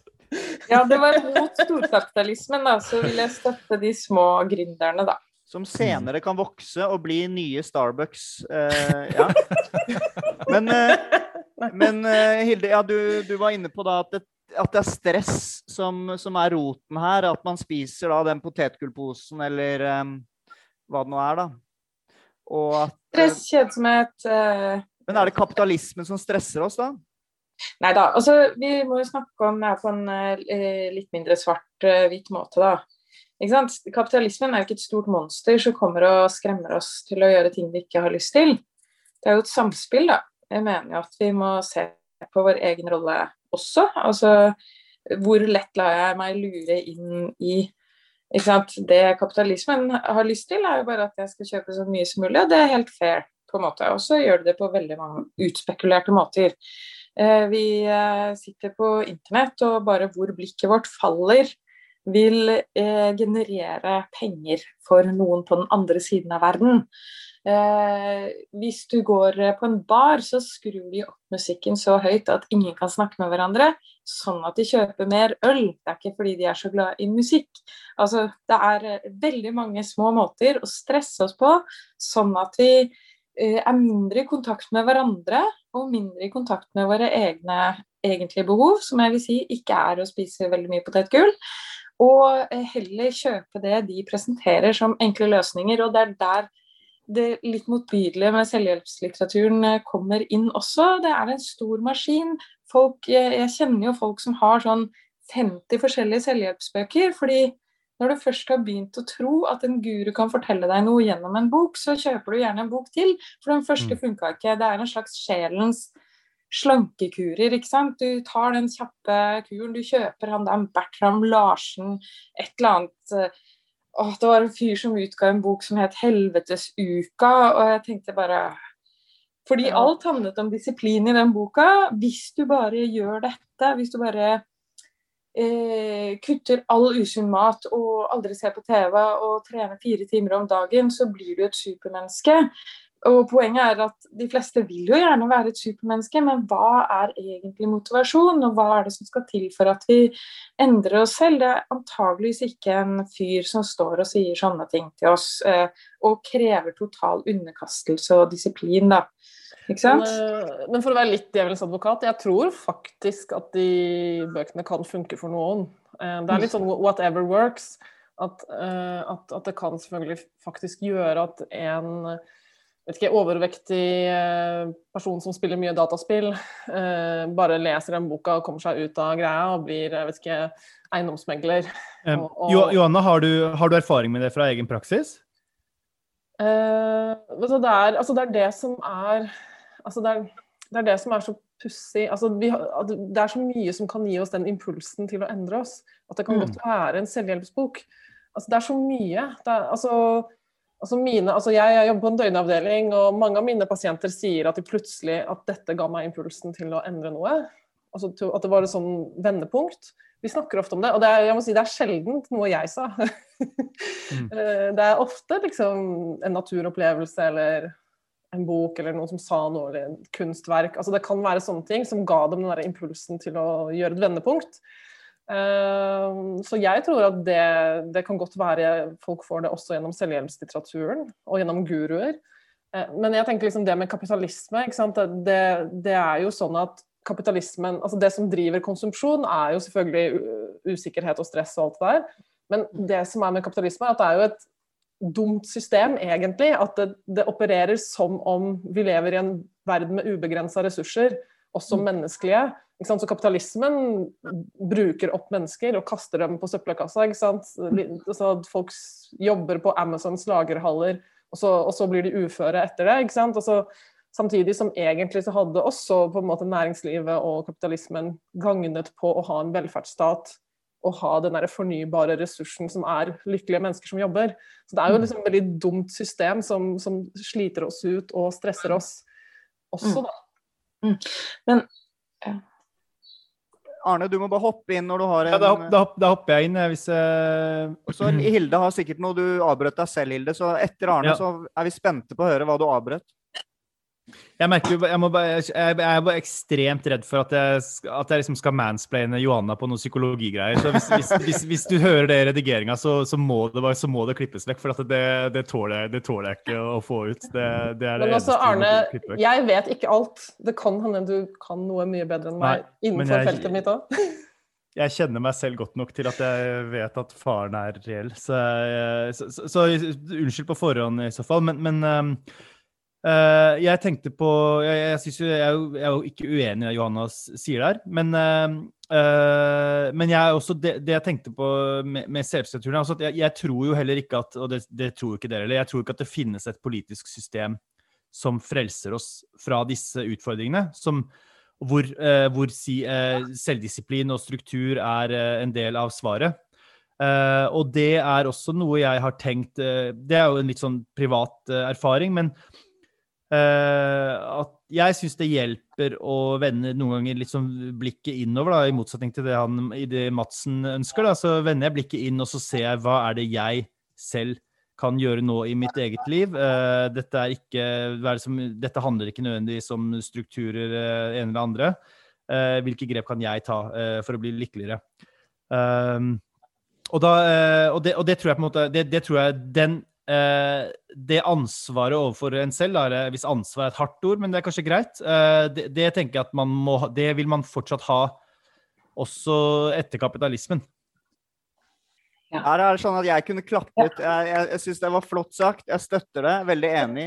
Ja, det var mot storkapitalismen, da, så vil jeg støtte de små gründerne, da. Som senere kan vokse og bli nye Starbucks. Eh, ja. Men, eh, men eh, Hilde, ja, du, du, var inne på da at det, at det er stress som, som, er roten her. At man spiser da den potetgullposen eller um, hva det nå er, da. Og at Stress, kjedsomhet uh, Men er det kapitalismen som stresser oss, da? Nei da. Altså, vi må jo snakke om det på en uh, litt mindre svart-hvit uh, måte, da. Kapitalismen er jo ikke et stort monster som kommer og skremmer oss til å gjøre ting vi ikke har lyst til. Det er jo et samspill, da. Jeg mener jo at vi må se på vår egen rolle også. Altså hvor lett lar jeg meg lure inn i ikke sant? Det kapitalismen har lyst til, er jo bare at jeg skal kjøpe så mye som mulig, og det er helt fair, på en måte. Og så gjør det det på veldig mange utspekulerte måter. Eh, vi eh, sitter på internett, og bare hvor blikket vårt faller vil eh, generere penger for noen på den andre siden av verden. Hvis du går på en bar, så skrur de opp musikken så høyt at ingen kan snakke med hverandre, sånn at de kjøper mer øl. Det er ikke fordi de er så glad i musikk. Altså, det er veldig mange små måter å stresse oss på, sånn at vi er mindre i kontakt med hverandre og mindre i kontakt med våre egne egentlige behov, som jeg vil si ikke er å spise veldig mye potetgull. Og eh, heller kjøpe det de presenterer som enkle løsninger. Og det er der det litt motbydelige med selvhjelpslitteraturen eh, kommer inn også. Det er en stor maskin. Folk, jeg kjenner jo folk som har sånn 50 forskjellige selvhjelpsbøker. fordi når du først har begynt å tro at en guru kan fortelle deg noe gjennom en bok, så kjøper du gjerne en bok til, for den første mm. funka ikke. Det er en slags sjelens slankekurer. ikke sant? Du tar den kjappe kuren, du kjøper han der Bertram Larsen, et eller annet eh, Åh, Det var en fyr som utga en bok som het 'Helvetesuka', og jeg tenkte bare Fordi alt handlet om disiplin i den boka. Hvis du bare gjør dette, hvis du bare eh, kutter all usunn mat og aldri ser på TV og trener fire timer om dagen, så blir du et supermenneske. Og Poenget er at de fleste vil jo gjerne være et supermenneske, men hva er egentlig motivasjon, og hva er det som skal til for at vi endrer oss selv? Det er antageligvis ikke en fyr som står og sier sånne ting til oss, eh, og krever total underkastelse og disiplin, da. Ikke sant? Men, eh, men for å være litt djevelens advokat, jeg tror faktisk at de bøkene kan funke for noen. Eh, det er litt sånn whatever works. At, at, at det kan selvfølgelig faktisk gjøre at en vet ikke, overvektig eh, person som spiller mye dataspill, eh, bare leser den boka og kommer seg ut av greia og blir jeg vet ikke, eiendomsmegler. Og, og... Johanna, har du, har du, erfaring med det fra egen praksis? Uh, altså det, er, altså det, er, det som er altså det, er, det er det som er så pussig altså Det er så mye som kan gi oss den impulsen til å endre oss. At det kan mm. godt være en selvhjelpsbok. Altså det er så mye. Er, altså Altså mine, altså jeg jobber på en døgnavdeling, og mange av mine pasienter sier at de plutselig at dette ga meg impulsen til å endre noe. Altså at det var et sånn vendepunkt. Vi snakker ofte om det, og det er, jeg må si, det er sjelden noe jeg sa. mm. Eh, det er ofte liksom en naturopplevelse eller en bok eller noen som sa noe, eller et kunstverk. Altså det kan være sånne ting som ga dem den der impulsen til å gjøre et vendepunkt. Ehm, så jeg tror at det, det, kan godt være folk får det også gjennom selvhjelpslitteraturen og gjennom guruer. Eh, men jeg tenker liksom det med kapitalisme, det, det, er jo sånn at kapitalismen altså Det som driver konsumsjon, er jo selvfølgelig usikkerhet og stress og alt det der. Men det som er med kapitalisme, er at det er jo et dumt system, egentlig. At det, det opererer som om vi lever i en verden med ubegrensa ressurser, også mm. menneskelige. Så kapitalismen bruker opp mennesker og kaster dem på søppelkassa. Så folk jobber på Amazons lagerhaller, og så, og så, blir de uføre etter det. Så, samtidig som egentlig så hadde også på en måte næringslivet og kapitalismen gagnet på å ha en velferdsstat og ha den der fornybare ressursen som er lykkelige mennesker som jobber. Så det er jo liksom et veldig dumt system som, som sliter oss ut og stresser oss også, da. Mm. mm. Men ja. Arne, du må bare hoppe inn når du har en Ja, Da, da, da hopper jeg inn. Hvis, uh... så Hilde har sikkert noe du avbrøt deg selv, Hilde. Så etter Arne ja. så er vi spente på å høre hva du avbrøt. Jeg merker jeg, må bare, jeg, er bare ekstremt redd for at jeg, at jeg liksom skal mansplaine Johanna på noen psykologigreier. Så hvis, hvis, hvis, hvis du hører det i redigeringa, så, så, må det, så må det klippes vekk. For det, det, tåler, det, tåler, jeg ikke å få ut. Det, Men også, Arne, jeg vet ikke alt. Det kan hende du kan noe mye bedre enn meg Nei, innenfor jeg, feltet mitt òg. Jeg kjenner meg selv godt nok til at jeg vet at faren er reell. Så, så, så unnskyld på forhånd i så fall. Men, men um, Uh, jeg tenkte på Jeg, jeg, jo, jeg, er jo, jeg, er jo, ikke uenig i det Johannas sier der, men, uh, uh, men jeg også, det, det, jeg tenkte på med, med selvstrukturen altså jeg, jeg, tror jo heller ikke at Og det, det tror ikke dere heller. Jeg tror ikke at det finnes et politisk system som frelser oss fra disse utfordringene. Som, hvor, hvor si, selvdisiplin og struktur er en del av svaret. og det er også noe jeg har tenkt Det er jo en litt sånn privat erfaring, men at jeg syns det hjelper å vende noen ganger litt sånn blikket innover, da, i motsetning til det, han, det Madsen ønsker. Da. Så vender jeg blikket inn, og så ser jeg hva er det jeg selv kan gjøre nå i mitt eget liv. Uh, dette, ikke, dette, handler ikke nødvendigvis om strukturer uh, ene eller andre. Hvilke grep kan jeg ta for å bli lykkeligere? Og, da, og, det, og, det, tror jeg på en måte Det, det tror jeg den det ansvaret overfor en selv, er, hvis ansvar er et hardt ord, men det er kanskje greit, det, det tenker jeg at man må, det vil man fortsatt ha også etter kapitalismen. Ja. Her er det sånn at jeg kunne klappet. Jeg, jeg, jeg syns det var flott sagt. Jeg støtter det. Veldig enig.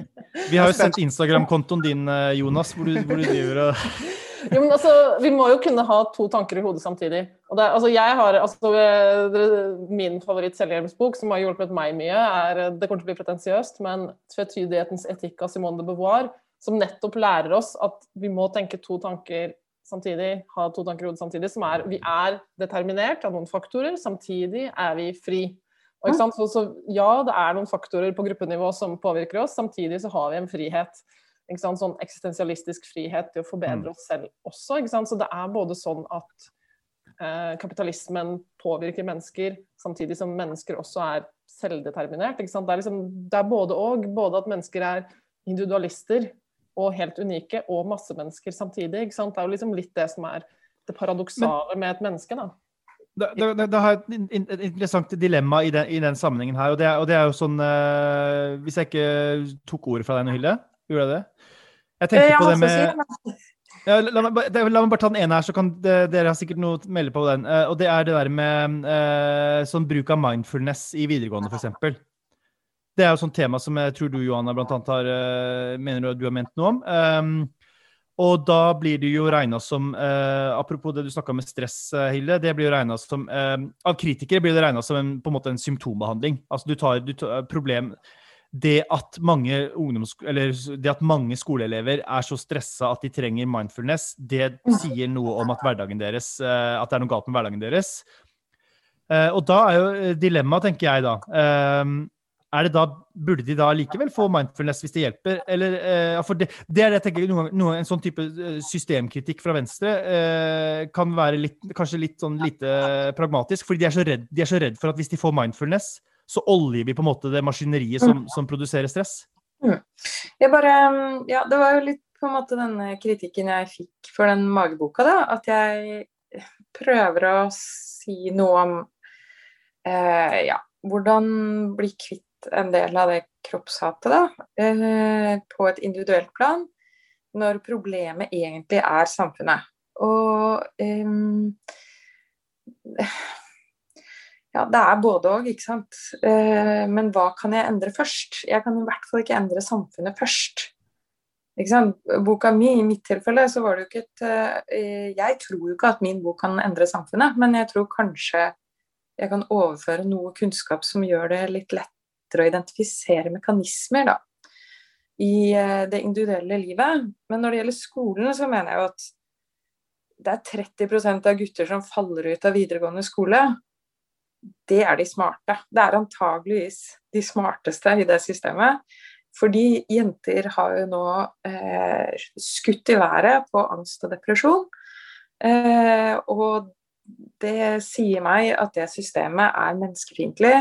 Vi har jo sendt Instagram-kontoen din, eh, Jonas, hvor du, hvor du driver og jo, men altså, Vi må jo kunne ha to tanker i hodet samtidig. Og det, altså, jeg har, altså, Min favoritt-selvhjelpsbok, som har hjulpet meg mye, er Det kommer til å bli pretensiøst, men 'Tvetydighetens etikk' av Simone de Beauvoir, som nettopp lærer oss at vi må tenke to tanker samtidig, ha to tanker i hodet samtidig, som er vi er determinert av noen faktorer, samtidig er vi fri. Og, så, så, ja, det er noen faktorer på gruppenivå som påvirker oss, samtidig så har vi en frihet. Sånn eksistensialistisk frihet til å forbedre mm. oss selv også. Så det er både sånn at eh, kapitalismen påvirker mennesker, samtidig som mennesker også er selvdeterminert. Det er, liksom, det er både og. Både at mennesker er individualister og helt unike, og massemennesker samtidig. Det er jo liksom litt det som er det paradoksale med et menneske. da. Det, det, det, har et, et interessant dilemma i den, i den sammenhengen her. og det, og det er jo sånn uh, Hvis jeg ikke tok ordet fra deg nå, Hilde? Gjorde jeg det? Jeg tenkte på det med ja, la, meg, la, meg, bare ta den ene her, så kan dere har sikkert noe å melde på den. Uh, og det er det der med uh, sånn bruk av mindfulness i videregående, f.eks. Det er jo sånt tema som jeg tror du, Johanna, blant annet har, uh, mener du har ment noe om. Um, og da blir det jo regna som uh, Apropos det du snakka med stress, uh, Hilde. det blir jo som, Av kritikere blir det regna som en, på en måte en symptombehandling. Altså du tar, du tar problem det at, mange eller det at mange skoleelever er så stressa at de trenger mindfulness, det sier noe om at, deres, at det er noe galt med hverdagen deres. og da er jo dilemmaet, tenker jeg da er det da, burde de da likevel få mindfulness hvis det hjelper? Eller, eh, for det, det, er det jeg tenker, noen, noen, En sånn type eh, systemkritikk fra Venstre eh, kan være litt, kanskje litt sånn lite pragmatisk. fordi de er, så redd, de er så redd for at hvis de får mindfulness, så oljer vi på en måte det maskineriet som, som produserer stress. Mm. Jeg bare, ja, Det var jo litt på en måte denne kritikken jeg fikk for den mageboka. da, At jeg prøver å si noe om eh, ja, hvordan bli kvitt en del av det kroppshatet da, eh, på et individuelt plan, når problemet egentlig er samfunnet. Og um, ja, det er både òg, ikke sant. Uh, men hva kan jeg endre først? Jeg kan i hvert fall ikke endre samfunnet først. Boka mi, i mitt tilfelle, så var det jo ikke et uh, Jeg tror jo ikke at min bok kan endre samfunnet, men jeg tror kanskje jeg kan overføre noe kunnskap som gjør det litt lettere å identifisere mekanismer da, i eh, det individuelle livet. Men når det gjelder skolen, så mener jeg jo at det er 30% av gutter som faller ut av videregående skole. Det er de smarte. Det er antageligvis de smarteste i det systemet. Fordi jenter har jo nå eh, skutt i været på angst og depresjon. Eh, og det sier meg at det systemet er menneskefiendtlig.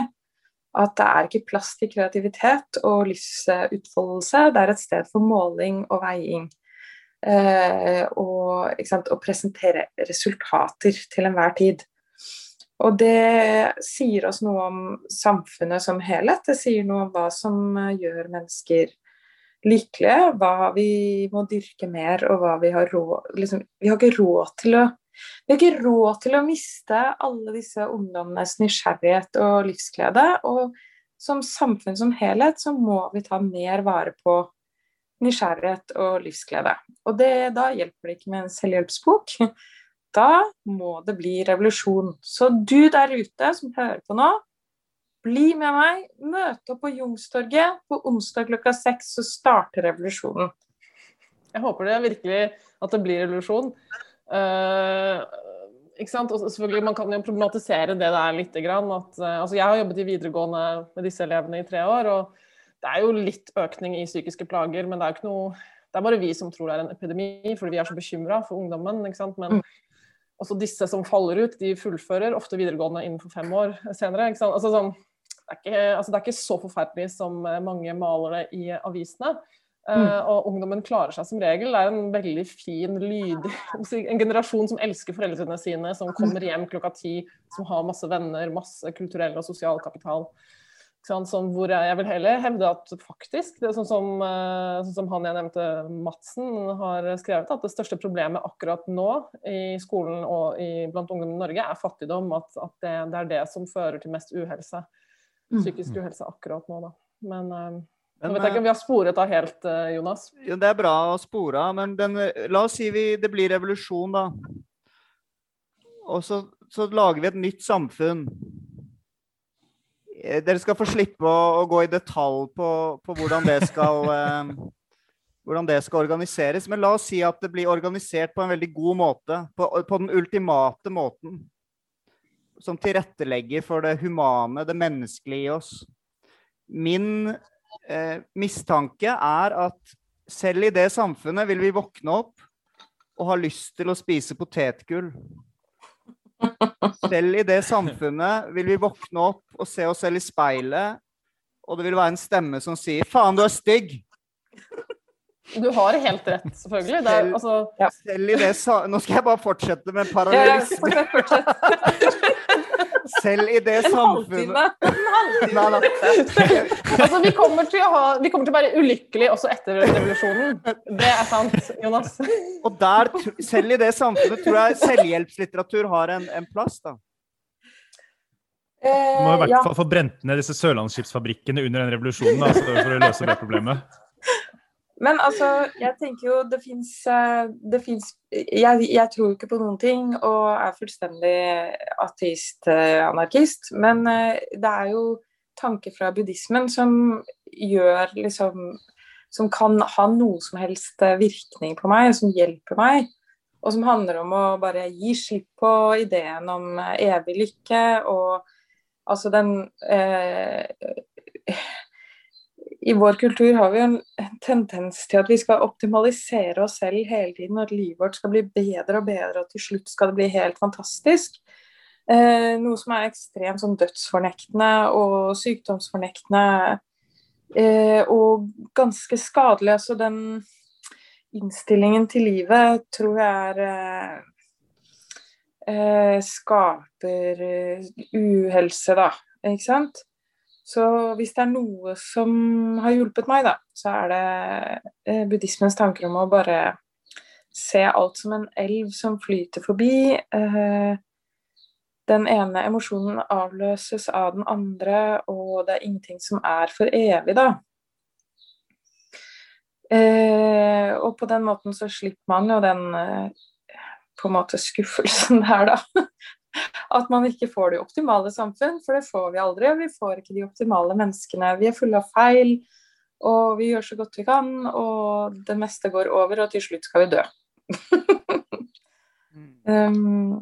At det er ikke plass til kreativitet og livsutfoldelse. Det er et sted for måling og veiing. Eh, og å presentere resultater til enhver tid. Og det sier oss noe om samfunnet som helhet. Det sier noe om hva som gjør mennesker lykkelige, hva vi må dyrke mer, og hva vi har råd liksom, Vi har ikke råd til å vi har ikke råd til å miste alle disse ungdommenes nysgjerrighet og livsglede. Og som samfunn som helhet så må vi ta mer vare på nysgjerrighet og livsglede. Og det, da hjelper det ikke med en selvhjelpsbok. Da må det bli revolusjon. Så du der ute som hører på nå, bli med meg. Møte opp på Jungstorget på onsdag klokka seks, så starter revolusjonen. Jeg håper det virkelig at det blir revolusjon. Uh, ikke sant? Og selvfølgelig, Man kan jo problematisere det det er litt. Grann, at, uh, altså jeg har jobbet i videregående med disse elevene i tre år. og det er jo litt økning i psykiske plager, men det er jo ikke noe Det er bare vi som tror det er en epidemi, fordi vi er så bekymra for ungdommen. Men også disse som faller ut, de fullfører ofte videregående innenfor fem år senere. Altså, sånn, det, er ikke, altså, det er ikke så forferdelig som mange maler det i avisene. Uh, og ungdommen klarer seg som regel. Det er en veldig fin lyd En generasjon som elsker foreldrene sine, som kommer hjem klokka ti, som har masse venner, masse kulturell og sosial kapital. Sånn, hvor jeg, jeg, vil heller hevde at faktisk, det er sånn som, uh, sånn som han jeg nevnte, Madsen, har skrevet, at det største problemet akkurat nå i skolen og i, blant ungdom i Norge er fattigdom. At, at det, det, er det som fører til mest uhelse. Psykisk uhelse akkurat nå, da. Men uh, vet jeg ikke om vi har sporet av helt, Jonas? Ja, det er bra å spore av, men den, la oss si vi, det blir revolusjon, da. Og så, så, lager vi et nytt samfunn. Dere skal få slippe å, å gå i detalj på, på hvordan, det skal, eh, hvordan det skal organiseres. Men la oss si at det blir organisert på en veldig god måte. På, på den ultimate måten. Som tilrettelegger for det humane, det menneskelige i oss. Min eh, mistanke er at selv i det samfunnet vil vi våkne opp og ha lyst til å spise potetgull. Selv i det samfunnet vil vi våkne opp og se oss selv i speilet, og det vil være en stemme som sier 'faen, du er stygg'. Du har helt rett, selvfølgelig. Er, altså, ja. selv, i det Nå skal jeg bare fortsette med parallellisme. Ja, fortsett, Selv i det samfunnet En halvtime. altså, vi kommer, til å ha, vi kommer til å være ulykkelige også etter revolusjonen. Det er sant, Jonas. Og der, selv i det samfunnet tror jeg selvhjelpslitteratur har en, en plass, da. Du må i hvert fall få brent ned disse sørlandsskipsfabrikkene under den revolusjonen da, for å løse det problemet. Men altså, jeg tenker jo det fins eh, jeg, jeg, tror ikke på noen ting og er fullstendig ateist-anarkist. Men eh, det er jo tanker fra buddhismen som gjør liksom Som kan ha noe som helst eh, virkning på meg, som hjelper meg. Og som handler om å bare gi slipp på ideen om evig lykke og altså den eh, i vår kultur har vi en tendens til at vi skal optimalisere oss selv hele tiden, og at livet vårt skal bli bedre og bedre, og til slutt skal det bli helt fantastisk. Eh, noe som er ekstremt sånn dødsfornektende og sykdomsfornektende eh, og ganske skadelig. Altså den innstillingen til livet tror jeg er eh, eh skaper eh, uhelse, da. Ikke sant? Så hvis det er noe som har hjulpet meg, da, så er det eh, buddhismens tanker om å bare se alt som en elv som flyter forbi. Eh, den ene emosjonen avløses av den andre, og det er ingenting som er for evig, da. Eh, og på den måten så slipper man jo den på en måte skuffelsen der, da at man ikke får det optimale samfunn, for det får vi aldri. Vi får ikke de optimale menneskene. Vi er fulle av feil, og vi gjør så godt vi kan, og det meste går over, og til slutt skal vi dø. um,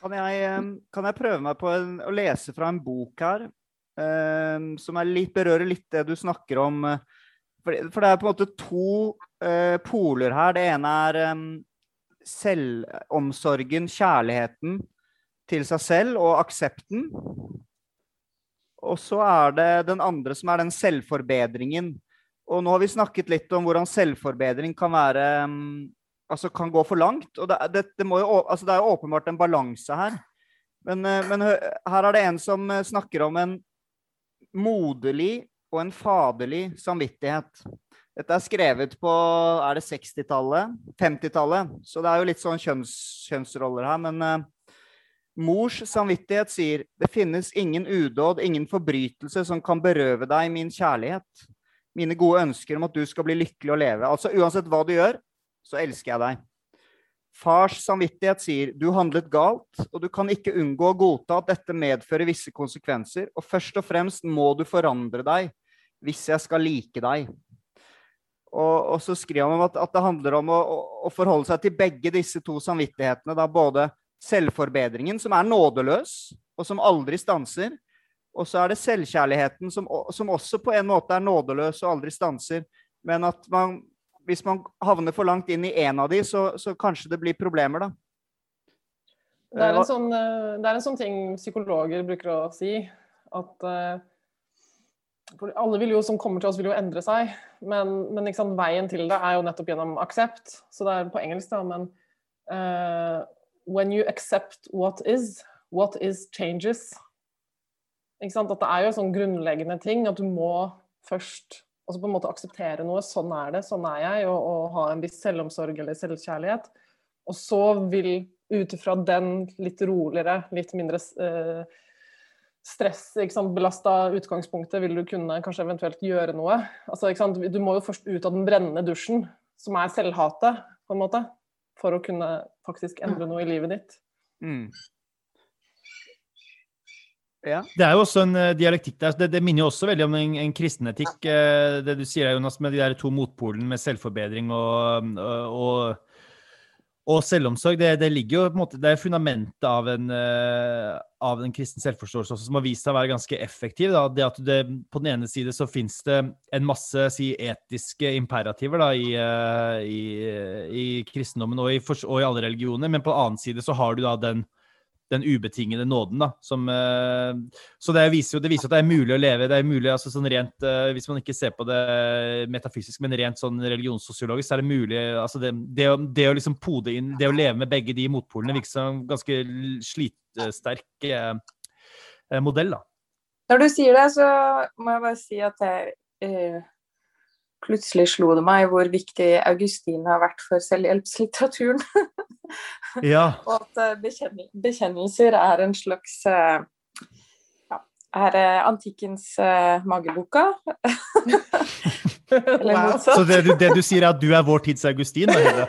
kan, jeg, kan, jeg, prøve meg på en, å lese fra en bok her, um, som litt, berører litt det du snakker om? For, for, det er på en måte to uh, poler her. Det ene er um, selvomsorgen, kjærligheten, til seg selv og aksepten. Og så er det den andre som er den selvforbedringen. Og nå har vi snakket litt om hvordan selvforbedring kan være mm, Altså kan gå for langt. Og det, det, det, jo, altså det er jo åpenbart en balanse her. Men, eh, men, her er det en som eh, snakker om en moderlig og en faderlig samvittighet. Dette er skrevet på er det 60-tallet? 50-tallet. Så det er jo litt sånn kjønns, kjønnsroller her. Men eh, Mors samvittighet sier det finnes ingen udåd, ingen forbrytelse som kan berøve deg min kjærlighet. Mine gode ønsker om at du skal bli lykkelig og leve. Altså uansett hva du gjør, så elsker jeg deg. Fars samvittighet sier du handlet galt, og du kan ikke unngå å godta at dette medfører visse konsekvenser, og først og fremst må du forandre deg hvis jeg skal like deg. Og, og så skriver han om at, at, det handler om å, å, forholde seg til begge disse to samvittighetene. Da, både selvforbedringen, som er nådeløs, og som aldri stanser, Og så er det selvkjærligheten, som, som, også på en måte er nådeløs og aldri stanser. Men at man, hvis man havner for langt inn i en av de, så, så kanskje det blir problemer, da. Det er, en sånn, det er en sånn ting psykologer bruker å si. At for alle vil jo, som kommer til oss, vil jo endre seg. Men, men sant, veien til det er jo nettopp gjennom aksept. Så det er på engelsk, da. Men uh, when you accept what is, what is changes. Ikke sant? At det er jo sånn grunnleggende ting at du må først altså på en måte akseptere noe. Sånn er det, sånn er jeg. Og, og ha en viss selvomsorg eller selvkjærlighet. Og så vil ut ifra den litt roligere, litt mindre eh, stress, belasta utgangspunktet, vil du kunne kanskje eventuelt gjøre noe. Altså, du må jo først ut av den brennende dusjen, som er selvhatet, på en måte, for å kunne faktisk endre noe i livet ditt. Mm. Ja. Det er jo også en uh, dialektikk der. Det, det, minner jo også veldig om en, en kristen etikk, uh, det du sier, Jonas, med de der to motpolene med selvforbedring og, og, og og selvomsorg det, det, ligger jo på en måte, det er fundamentet av en, uh, av en kristen selvforståelse også, som har vist seg å være ganske effektiv. Da. Det at det, På den ene side så finnes det en masse si, etiske imperativer da, i, uh, i, i, kristendommen og i, og i, alle religioner, men på den annen side så har du da den den ubetingede nåden. da, som, uh, Så det viser, jo, det viser at det er mulig å leve. det er mulig, altså sånn rent, uh, Hvis man ikke ser på det metafysisk, men rent sånn religionssosiologisk, så er det mulig altså det, det, å, det, å, liksom pode inn, det å leve med begge de motpolene virker som ganske slitsterk uh, modell. da. Når du sier det, så må jeg bare si at jeg plutselig slo det meg hvor viktig Augustin har vært for selvhjelpslitteraturen. ja. Og at eh, bekjennelser er en slags eh, ja, er antikkens uh, mageboka. Eller wow. Så det du, det du, sier, er at du er vår tids Augustin? Da, jeg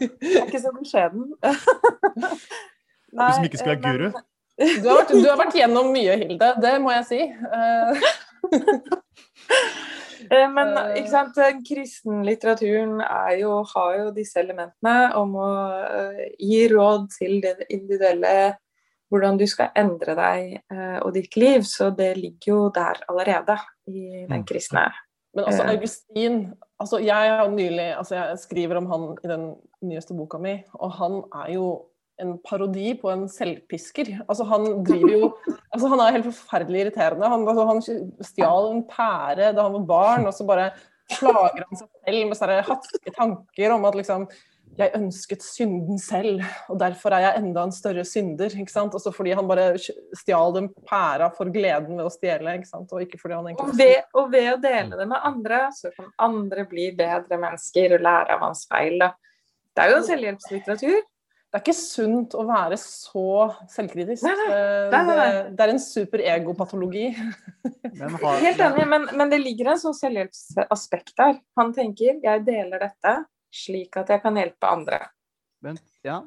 er ikke så beskjeden. Nei, du som ikke skal være guru? Du har, vært, du har vært gjennom mye, Hilde. Det må jeg si. Eh, men ikke sant, kristenlitteraturen jo, har jo disse elementene om å uh, gi råd til det individuelle hvordan du skal endre deg og ditt liv. Så det ligger jo der allerede i den mm. kristne. Men altså, Augustin altså Jeg har nylig, altså jeg skriver om han i den nyeste boka mi, og han er jo en parodi på en selvpisker. Altså, han driver jo altså, Han er helt forferdelig irriterende. Han, altså, han stjal en pære da han var barn, og så bare slager han seg selv med sånne hatske tanker om at liksom jeg ønsket synden selv, og derfor er jeg enda en større synder. ikke sant? Også fordi han bare stjal den pæra for gleden ved å stjele. ikke sant? Og ikke fordi han egentlig... Og ved, og ved å dele det med andre, så kan andre bli bedre mennesker og lære av hans feil. da. Det er jo selvhjelpslitteratur det er ikke sunt å være så selvkritisk. Nei, nei. Nei, det, det, er en super egopatologi. Helt enig, men, men, det ligger en sånn selvhjelpsaspekt der. Han tenker jeg deler dette slik at jeg kan hjelpe andre. Men, ja.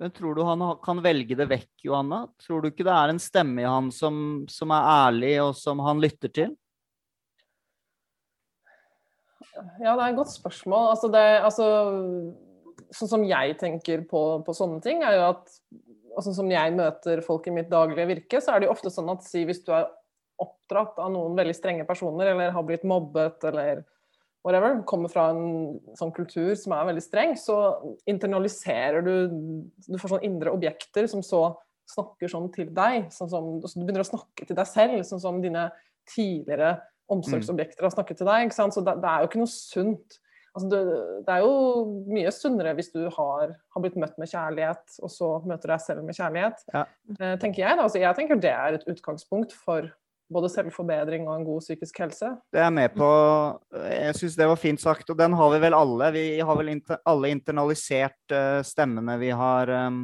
men tror du han kan velge det vekk, Johanna? Tror du ikke det er en stemme i han som, som er ærlig, og som han lytter til? Ja, det er et godt spørsmål. Altså, det, altså sånn som jeg tenker på, på, sånne ting, er jo at og sånn som jeg møter folk i mitt daglige virke, så er det jo ofte sånn at si hvis du er oppdratt av noen veldig strenge personer, eller har blitt mobbet, eller whatever, kommer fra en sånn kultur som er veldig streng, så internaliserer du Du får sånne indre objekter som så snakker sånn til deg. Sånn som, så du begynner å snakke til deg selv, sånn som dine tidligere omsorgsobjekter har snakket til deg. Så det, det, er jo ikke noe sunt Altså, det, det, er jo mye sunnere hvis du har, har, blitt møtt med kjærlighet, og så møter deg selv med kjærlighet. Ja. Eh, tenker Jeg da, altså, jeg tenker det er et utgangspunkt for både selvforbedring og en god psykisk helse. Det er med på. Jeg syns det var fint sagt, og den har vi vel alle. Vi har vel inter, alle internalisert uh, stemmene vi har um,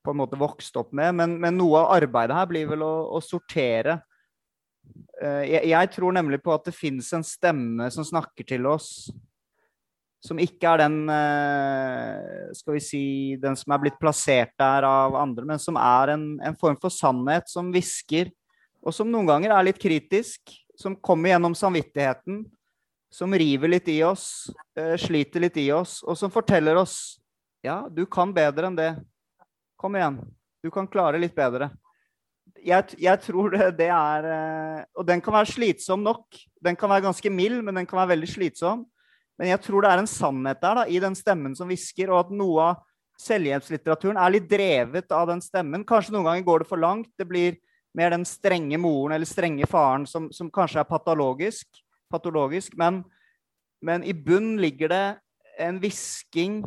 på en måte vokst opp med. Men, men, noe av arbeidet her blir vel å, å sortere jeg, jeg, tror nemlig på at det fins en stemme som snakker til oss, som ikke er den eh, skal vi si, den som er blitt plassert der av andre, men som er en, en form for sannhet som hvisker, og som noen ganger er litt kritisk, som kommer gjennom samvittigheten, som river litt i oss, eh, sliter litt i oss, og som forteller oss ja, du kan bedre enn det. Kom igjen. Du kan klare litt bedre. Jeg, jeg tror det, det er eh, Og den kan være slitsom nok. Den kan være ganske mild, men den kan være veldig slitsom. Men jeg tror det er en sannhet der da, i den stemmen som hvisker, og at noe av selvhjelpslitteraturen er litt drevet av den stemmen. Kanskje noen ganger går det for langt. Det blir mer den strenge moren eller strenge faren som, som kanskje er patologisk. patologisk men, men i bunn ligger det en hvisking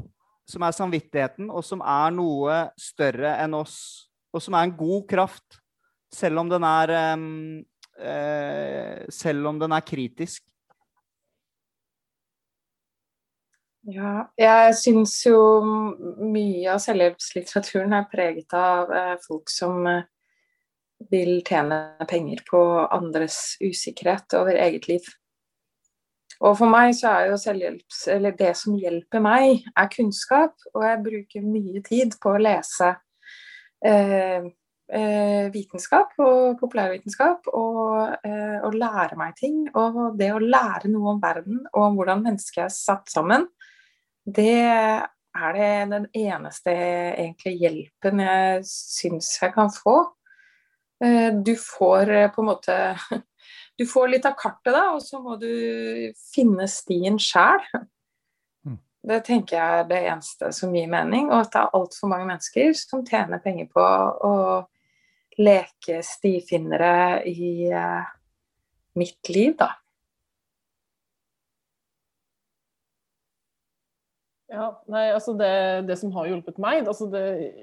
som er samvittigheten, og som er noe større enn oss. Og som er en god kraft, selv om den er uh, Selv om den er kritisk. Ja, jeg syns jo mye av selvhjelpslitteraturen er preget av eh, folk som eh, vil tjene penger på andres usikkerhet over eget liv. Og for meg så er jo selvhjelps... Eller det som hjelper meg, er kunnskap. Og jeg bruker mye tid på å lese eh, eh, vitenskap og populærvitenskap og, eh, og lære meg ting. Og det å lære noe om verden og om hvordan mennesket er satt sammen, det er det den eneste egentlig hjelpen jeg syns jeg kan få. Eh, du får eh, på en måte Du får litt av kartet, da, og så må du finne stien sjæl. Mm. Det tenker jeg er det eneste som gir mening, og at det er altfor mange mennesker som tjener penger på å leke stifinnere i eh, mitt liv, da. Ja, nei, altså det, det, som har hjulpet meg altså det,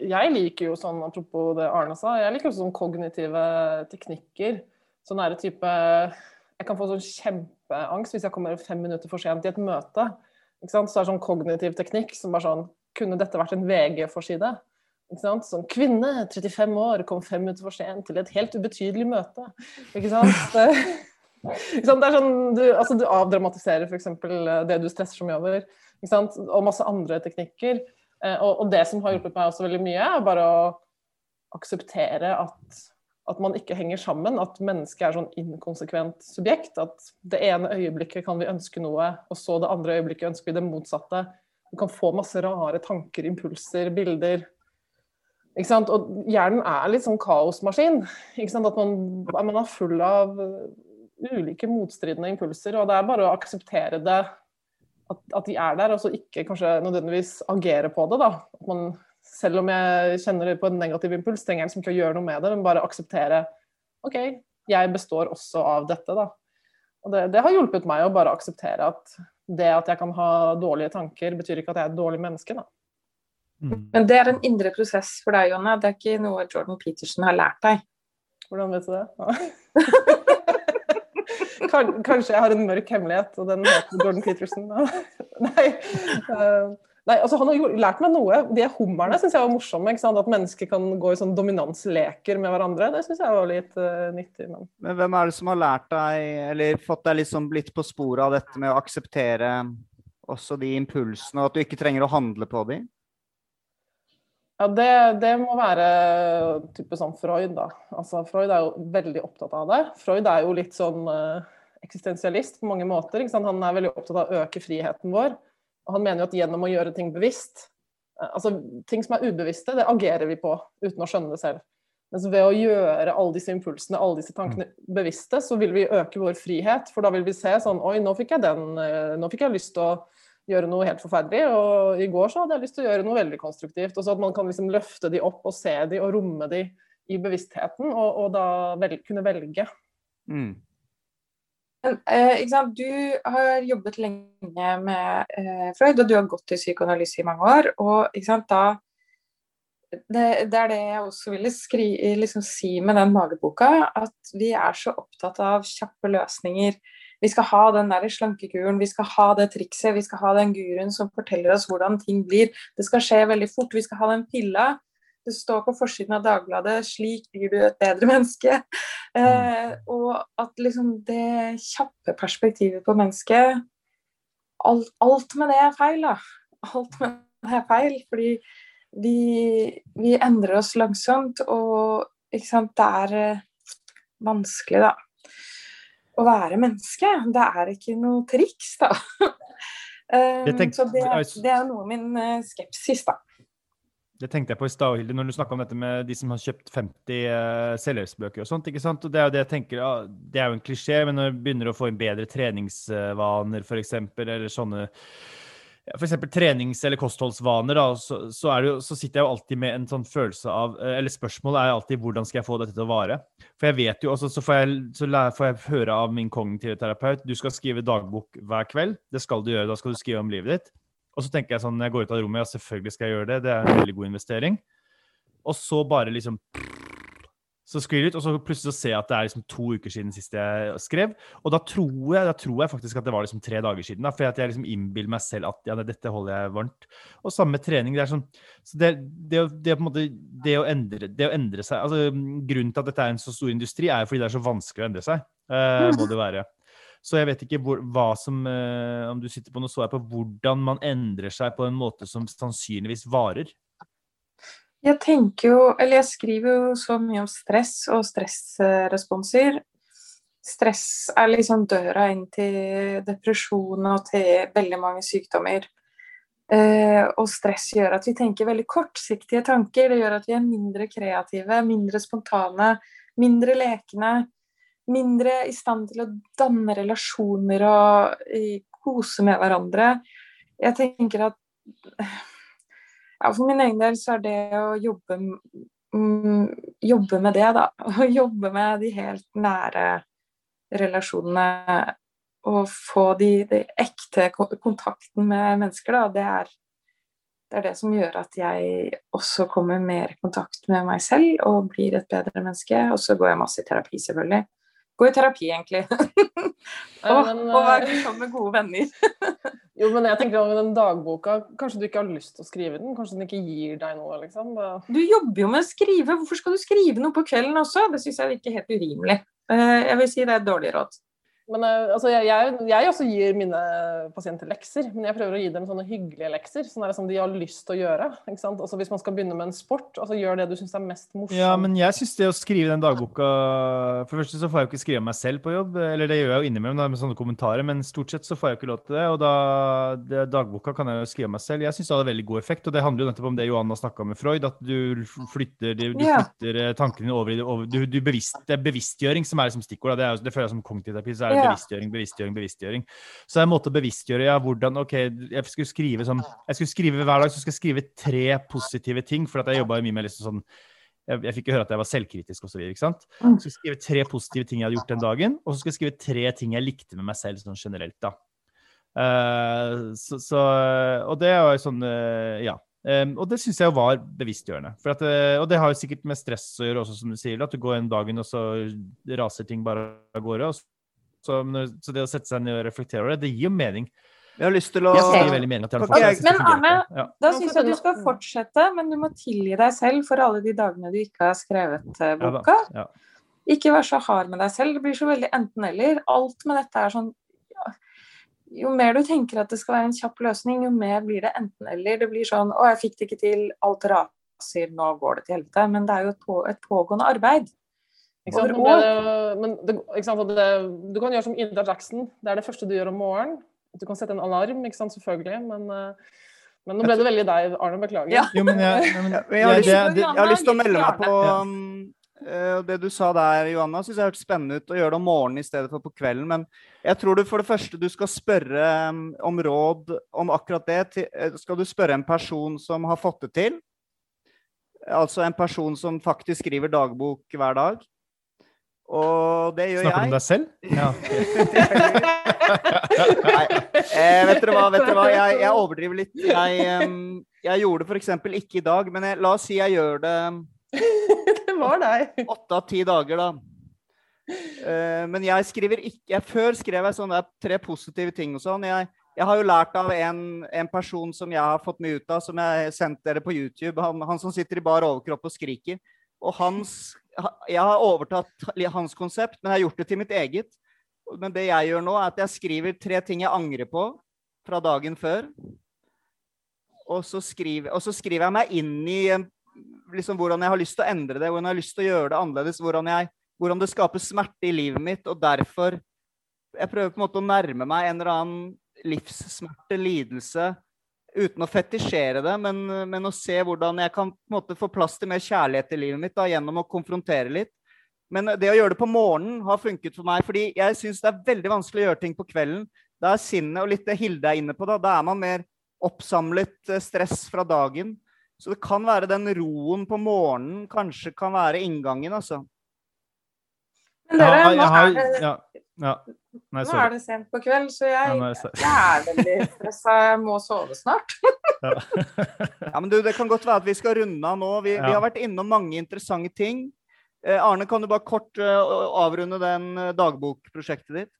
Jeg liker jo sånn, apropos det Arne sa, jeg liker jo sånn kognitive teknikker. Sånn nære type Jeg kan få sånn kjempeangst hvis jeg kommer fem minutter for sent i et møte. Ikke sant? Så er det sånn kognitiv teknikk som bare sånn Kunne dette vært en VG-forside? Sånn Kvinne, 35 år, kom fem minutter for sent til et helt ubetydelig møte. Ikke sant? Ikke sant? sånn, du, altså, du avdramatiserer f.eks. det du stresser så mye over og masse andre teknikker. Eh, og, og, det som har hjulpet meg også veldig mye, er bare å akseptere at, at man ikke henger sammen. At mennesket er sånn inkonsekvent subjekt. At det ene øyeblikket kan vi ønske noe, og så det andre øyeblikket ønsker vi det motsatte. Du kan få masse rare tanker, impulser, bilder. Og hjernen er litt sånn kaosmaskin. At man, man er full av ulike motstridende impulser, og det er bare å akseptere det at, at, de er der, og så ikke kanskje nødvendigvis agere på det. da. At man, selv om jeg kjenner på en negativ impuls, trenger jeg liksom ikke å gjøre noe med det, men bare akseptere OK, jeg består også av dette, da. Og det, det har hjulpet meg å bare akseptere at det at jeg kan ha dårlige tanker, betyr ikke at jeg er et dårlig menneske, da. Mm. Men det er en indre prosess for deg, Jonna. Det er ikke noe Jordan Peterson har lært deg. Hvordan vet du det? Ja. Kanskje jeg har en mørk hemmelighet, og den heter Jordan Peterson. Nei. Uh, nei, altså Han har lært meg noe. De hummerne syns jeg var morsomme. At mennesker kan gå i sånn dominansleker med hverandre. Det syns jeg var litt uh, nyttig. Men. men. hvem er det som har lært deg, eller fått deg liksom blitt på sporet av dette med å akseptere også de impulsene, og at du ikke trenger å handle på dem? Ja, det, det, må være type sånn Freud, da. Altså, Freud er jo veldig opptatt av det. Freud er jo litt sånn uh, eksistensialist på mange måter. Han er veldig opptatt av å øke friheten vår. Og han mener jo at gjennom å gjøre ting bevisst uh, Altså ting som er ubevisste, det agerer vi på uten å skjønne det selv. Mens ved å gjøre alle disse impulsene, alle disse tankene bevisste, så vil vi øke vår frihet. For da vil vi se sånn Oi, nå fikk jeg den uh, Nå fikk jeg lyst til å gjøre noe helt forferdelig. Og i går så hadde jeg lyst til å gjøre noe veldig konstruktivt. Og så at man kan liksom løfte de opp og se de og romme de i bevisstheten, og, og da vel, kunne velge. Mm. Men, eh, du har jobbet lenge med eh, Freud, og du har gått i psykoanalyse i mange år. og da det, det, er det jeg også ville skri, liksom si med den mageboka, at vi er så opptatt av kjappe løsninger vi skal ha den der slankekuren, vi skal ha det trikset, vi skal ha den guruen som forteller oss hvordan ting blir. Det skal skje veldig fort. Vi skal ha den pilla. Det står på forsiden av Dagbladet 'Slik blir du et bedre menneske'. Eh, og at liksom det kjappe perspektivet på mennesket alt, alt, med det er feil, da. Alt med det er feil. Fordi vi, vi endrer oss langsomt, og sant, det er eh, vanskelig, da å være menneske. Det er ikke noe triks, da. um, tenkte, så det, det, er noe min uh, skepsis, da. Det tenkte jeg på i stad, Hilde, når du snakka om dette med de som har kjøpt 50 uh, selvhjelpsbøker og sånt. ikke sant? Og Det er jo det jeg tenker, ja, det er jo en klisjé, men når du begynner å få inn bedre treningsvaner, f.eks., eller sånne f.eks. trenings- eller kostholdsvaner, da, så, så, jo, så, sitter jeg jo alltid med en sånn følelse av eh, Eller spørsmålet er alltid hvordan skal jeg få dette til å vare? For jeg vet jo også, så får jeg, så får jeg høre av min kognitive terapeut du skal skrive dagbok hver kveld. Det skal du gjøre. Da skal du skrive om livet ditt. Og så tenker jeg sånn når jeg går ut av rommet, ja, selvfølgelig skal jeg gjøre det. Det er en veldig god investering. Og så bare liksom så skriver jeg ut, og så plutselig så ser jeg at det er liksom to uker siden sist jeg skrev. Og da tror jeg, da tror jeg faktisk at det var liksom tre dager siden. Da, for jeg liksom innbiller meg selv at ja, dette holder jeg varmt. Og samme trening. det er sånn, så det, det, det, på en måte, det, å endre, det å endre seg altså Grunnen til at dette er en så stor industri, er jo fordi det er så vanskelig å endre seg. Uh, må det være. Så jeg vet ikke hvor, hva som eh, Om du sitter på noe svar på hvordan man endrer seg på en måte som sannsynligvis varer? Jeg tenker jo Eller jeg skriver jo så mye om stress og stressresponser. Stress er liksom døra inn til depresjon og til veldig mange sykdommer. Eh, og stress gjør at vi tenker veldig kortsiktige tanker. Det gjør at vi er mindre kreative, mindre spontane, mindre lekne mindre i stand til å danne relasjoner og kose med hverandre. Jeg tenker at ja, For min egen del så er det å jobbe, mm, jobbe med det, da. Å jobbe med de helt nære relasjonene og få de, de ekte kontakten med mennesker, da. Det er, det er det som gjør at jeg også kommer mer i kontakt med meg selv og blir et bedre menneske. Og så går jeg masse i terapi, selvfølgelig. Gå i terapi, egentlig. og, men, og være eh, sammen med gode venner. jo, men jeg tenker om den dagboka, Kanskje du ikke har lyst til å skrive den? Kanskje den ikke gir deg noe? liksom? Da... Du jobber jo med å skrive. Hvorfor skal du skrive noe på kvelden også? Det syns jeg virker helt urimelig. Eh, jeg vil si det er et dårlig råd. Men eh, altså, jeg, jeg, jeg, også gir mine pasienter lekser, men jeg prøver å gi dem sånne hyggelige lekser. Sånn som de har lyst til å gjøre. Ikke sant? Også hvis man skal begynne med en sport, altså gjør det du syns er mest morsomt. Ja, men jeg syns det å skrive den dagboka For det første så får jeg jo ikke skrive meg selv på jobb, eller det gjør jeg jo innimellom da, med sånne kommentarer, men stort sett så får jeg jo ikke lov til det. Og da det, dagboka kan jeg jo skrive meg selv. Jeg syns det hadde veldig god effekt, og det handler jo nettopp om det Johanna snakka med Freud, at du flytter, du, du flytter tankene dine over i det over, du, du bevisst, Det er bevisstgjøring som er liksom stikkordet. Det, er, det føler jeg som kognitiv terapi. så er det ja. bevisstgjøring, bevisstgjøring, bevisstgjøring. Så det er en måte å bevisstgjøre ja, hvordan OK, jeg skulle skrive sånn Jeg skulle skrive hver dag så skal jeg skrive tre positive ting, for at jeg jobba mye med liksom sånn jeg, jeg, fikk jo høre at jeg var selvkritisk og så videre, ikke osv. Jeg skulle skrive tre positive ting jeg hadde gjort den dagen, og så skulle jeg skrive tre ting jeg likte med meg selv sånn generelt. da. Uh, så, så, og det er jo sånn uh, Ja. Um, og det syns jeg var bevisstgjørende. At, uh, og det har jo sikkert med stress å gjøre også, som du sier. At du går en dagen, og så raser ting bare av gårde. Og så, så, det å sette seg ned og reflektere over det, det gir jo mening. Jeg har lyst til å okay. mening okay. Men Arne, ja. da syns jeg du skal fortsette, men du må tilgi deg selv for alle de dagene du ikke har skrevet uh, boka. Ja, ja. Ikke vær så hard med deg selv. Det blir så veldig enten-eller. Alt med dette er sånn Jo mer du tenker at det skal være en kjapp løsning, jo mer blir det enten-eller. Det blir sånn Å, jeg fikk det ikke til. Alt raser. Nå går det til helvete. Men det er jo et, på, et pågående arbeid. Ikke sant? Det, men det, ikke sant? Det, du kan gjøre som Ida Jackson. Det er det første du gjør om morgenen. Du kan sette en alarm, ikke sant? selvfølgelig. Men, eh, men nå ble det veldig deg, Arne. Beklager. Ja. Jo, men jeg, men, jeg, har lyst, jeg, har lyst, til å melde meg på um, uh, det du sa der, Johanna. Syns jeg hørtes spennende ut å gjøre det om morgenen i stedet for på kvelden. Men jeg tror du for det første du skal spørre um, om råd om akkurat det. Til, uh, skal du spørre en person som har fått det til? Altså en person som faktisk skriver dagbok hver dag. Og det gjør Snakker jeg. Snakker du om deg selv? Ja. Nei, eh, vet dere hva, vet dere hva? Jeg, jeg overdriver litt. Jeg, um, jeg gjorde det f.eks. ikke i dag, men jeg, la oss si jeg gjør det Det var deg. Åtte av ti dager, da. Uh, men jeg skriver ikke jeg, Før skrev jeg sånne tre positive ting og sånn. Jeg, jeg, har jo lært av en, en, person som jeg har fått mye ut av, som jeg sendte dere på YouTube. Han, han som sitter i bar overkropp og skriker. Og hans jeg har overtatt hans konsept, men jeg har gjort det til mitt eget. Men det jeg gjør nå, er at jeg skriver tre ting jeg angrer på fra dagen før. Og så skriver, og så skriver jeg meg inn i liksom, hvordan jeg har lyst til å endre det, hvordan jeg har lyst til å gjøre det annerledes, hvordan, jeg, hvordan det skaper smerte i livet mitt. Og derfor Jeg prøver på en måte å nærme meg en eller annen livssmerte, lidelse, uten å fetisjere det, men, men, å se hvordan jeg kan på en måte få plass til mer kjærlighet i livet mitt da, gjennom å konfrontere litt. Men det å gjøre det på morgenen har funket for meg, fordi jeg syns det er veldig vanskelig å gjøre ting på kvelden. Da er sinnet og litt det Hilde er inne på, da, da er man mer oppsamlet eh, stress fra dagen. Så det kan være den roen på morgenen kanskje kan være inngangen, altså. Men dere, ja, jeg har, er det, ja, ja. Nei, nå er det sent på kveld, så jeg, jeg er veldig stressa. Jeg må sove snart. ja, men du, Det kan godt være at vi skal runde av nå. Vi, vi har vært innom mange interessante ting. Eh, Arne, kan du bare kort uh, avrunde den uh, dagbokprosjektet ditt?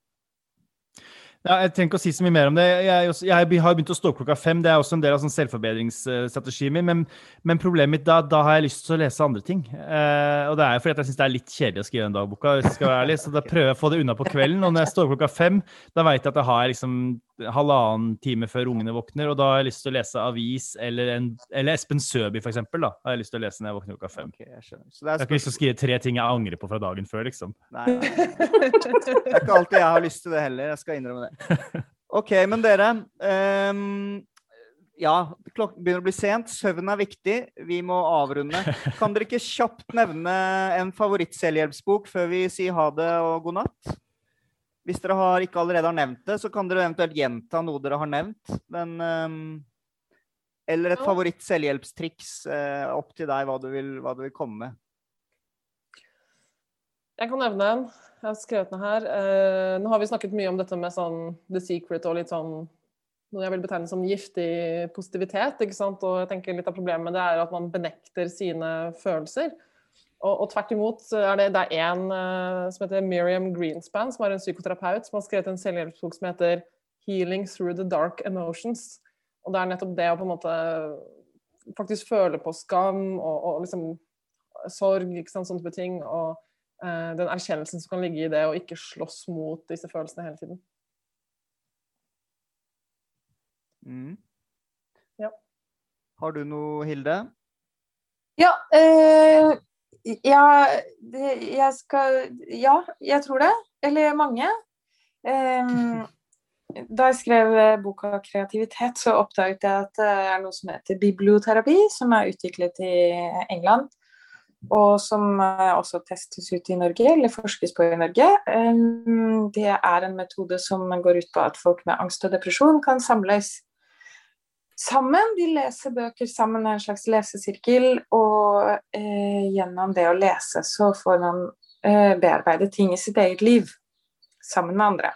Ja, jeg trenger ikke å si så mye mer om det. Jeg, jeg, har begynt å stå opp klokka fem. Det er også en del av sånn selvforbedringsstrategien min. Men, men, problemet mitt da, da har jeg lyst til å lese andre ting. Eh, og det er fordi at jeg syns det er litt kjedelig å skrive den dagboka. Hvis jeg skal være ærlig, Så da prøver jeg å få det unna på kvelden. Og når jeg står opp klokka fem, da vet jeg at jeg har liksom halvannen time før ungene våkner, og da har jeg lyst til å lese avis eller, en, eller Espen Søby, for eksempel, da, har jeg lyst til å lese når jeg våkner klokka fem. Okay, jeg, jeg, har ikke lyst til å skrive tre ting jeg angrer på fra dagen før, liksom. Nei, nei. Det er ikke alltid jeg har lyst til det heller, jeg skal innrømme det. OK, men dere um, Ja, klokken begynner å bli sent. Søvn er viktig. Vi må avrunde. Kan dere ikke kjapt nevne en favorittselvhjelpsbok før vi sier ha det og god natt? Hvis dere har, ikke allerede har nevnt det, så kan dere eventuelt gjenta noe dere har nevnt. Men, um, eller et favoritt selvhjelpstriks. Uh, opp til deg hva du, vil, hva du, vil, komme med. Jeg kan nevne en. Jeg har skrevet den her. Eh, nå har vi snakket mye om dette med sånn The Secret og litt sånn noe jeg vil betegne som giftig positivitet. ikke sant? Og jeg tenker litt av problemet det er at man benekter sine følelser. Og, og, tvert imot er det, det er en eh, som heter Miriam Greenspan, som er en psykoterapeut, som har skrevet en selvhjelpsbok som heter 'Healing Through the Dark Emotions'. Og det er nettopp det å på en måte faktisk føle på skam og, og liksom sorg, ikke sant, sånne ting. Og den erkjennelsen som kan ligge i det å ikke slåss mot disse følelsene hele tiden. Mm. Ja. Har du noe, Hilde? Ja, Øh, ja, jeg skal Ja, jeg tror det. Eller mange. Um, da jeg skrev boka 'Kreativitet', så oppdaget jeg at det er noe som heter biblioterapi, som er utviklet i England. Og som også testes ut i Norge, eller forskes på i Norge. Det er en metode som går ut på at folk med angst og depresjon kan samles sammen. De leser bøker sammen, er en slags lesesirkel. Og eh, gjennom det å lese så får man eh, bearbeide ting i sitt eget liv sammen med andre.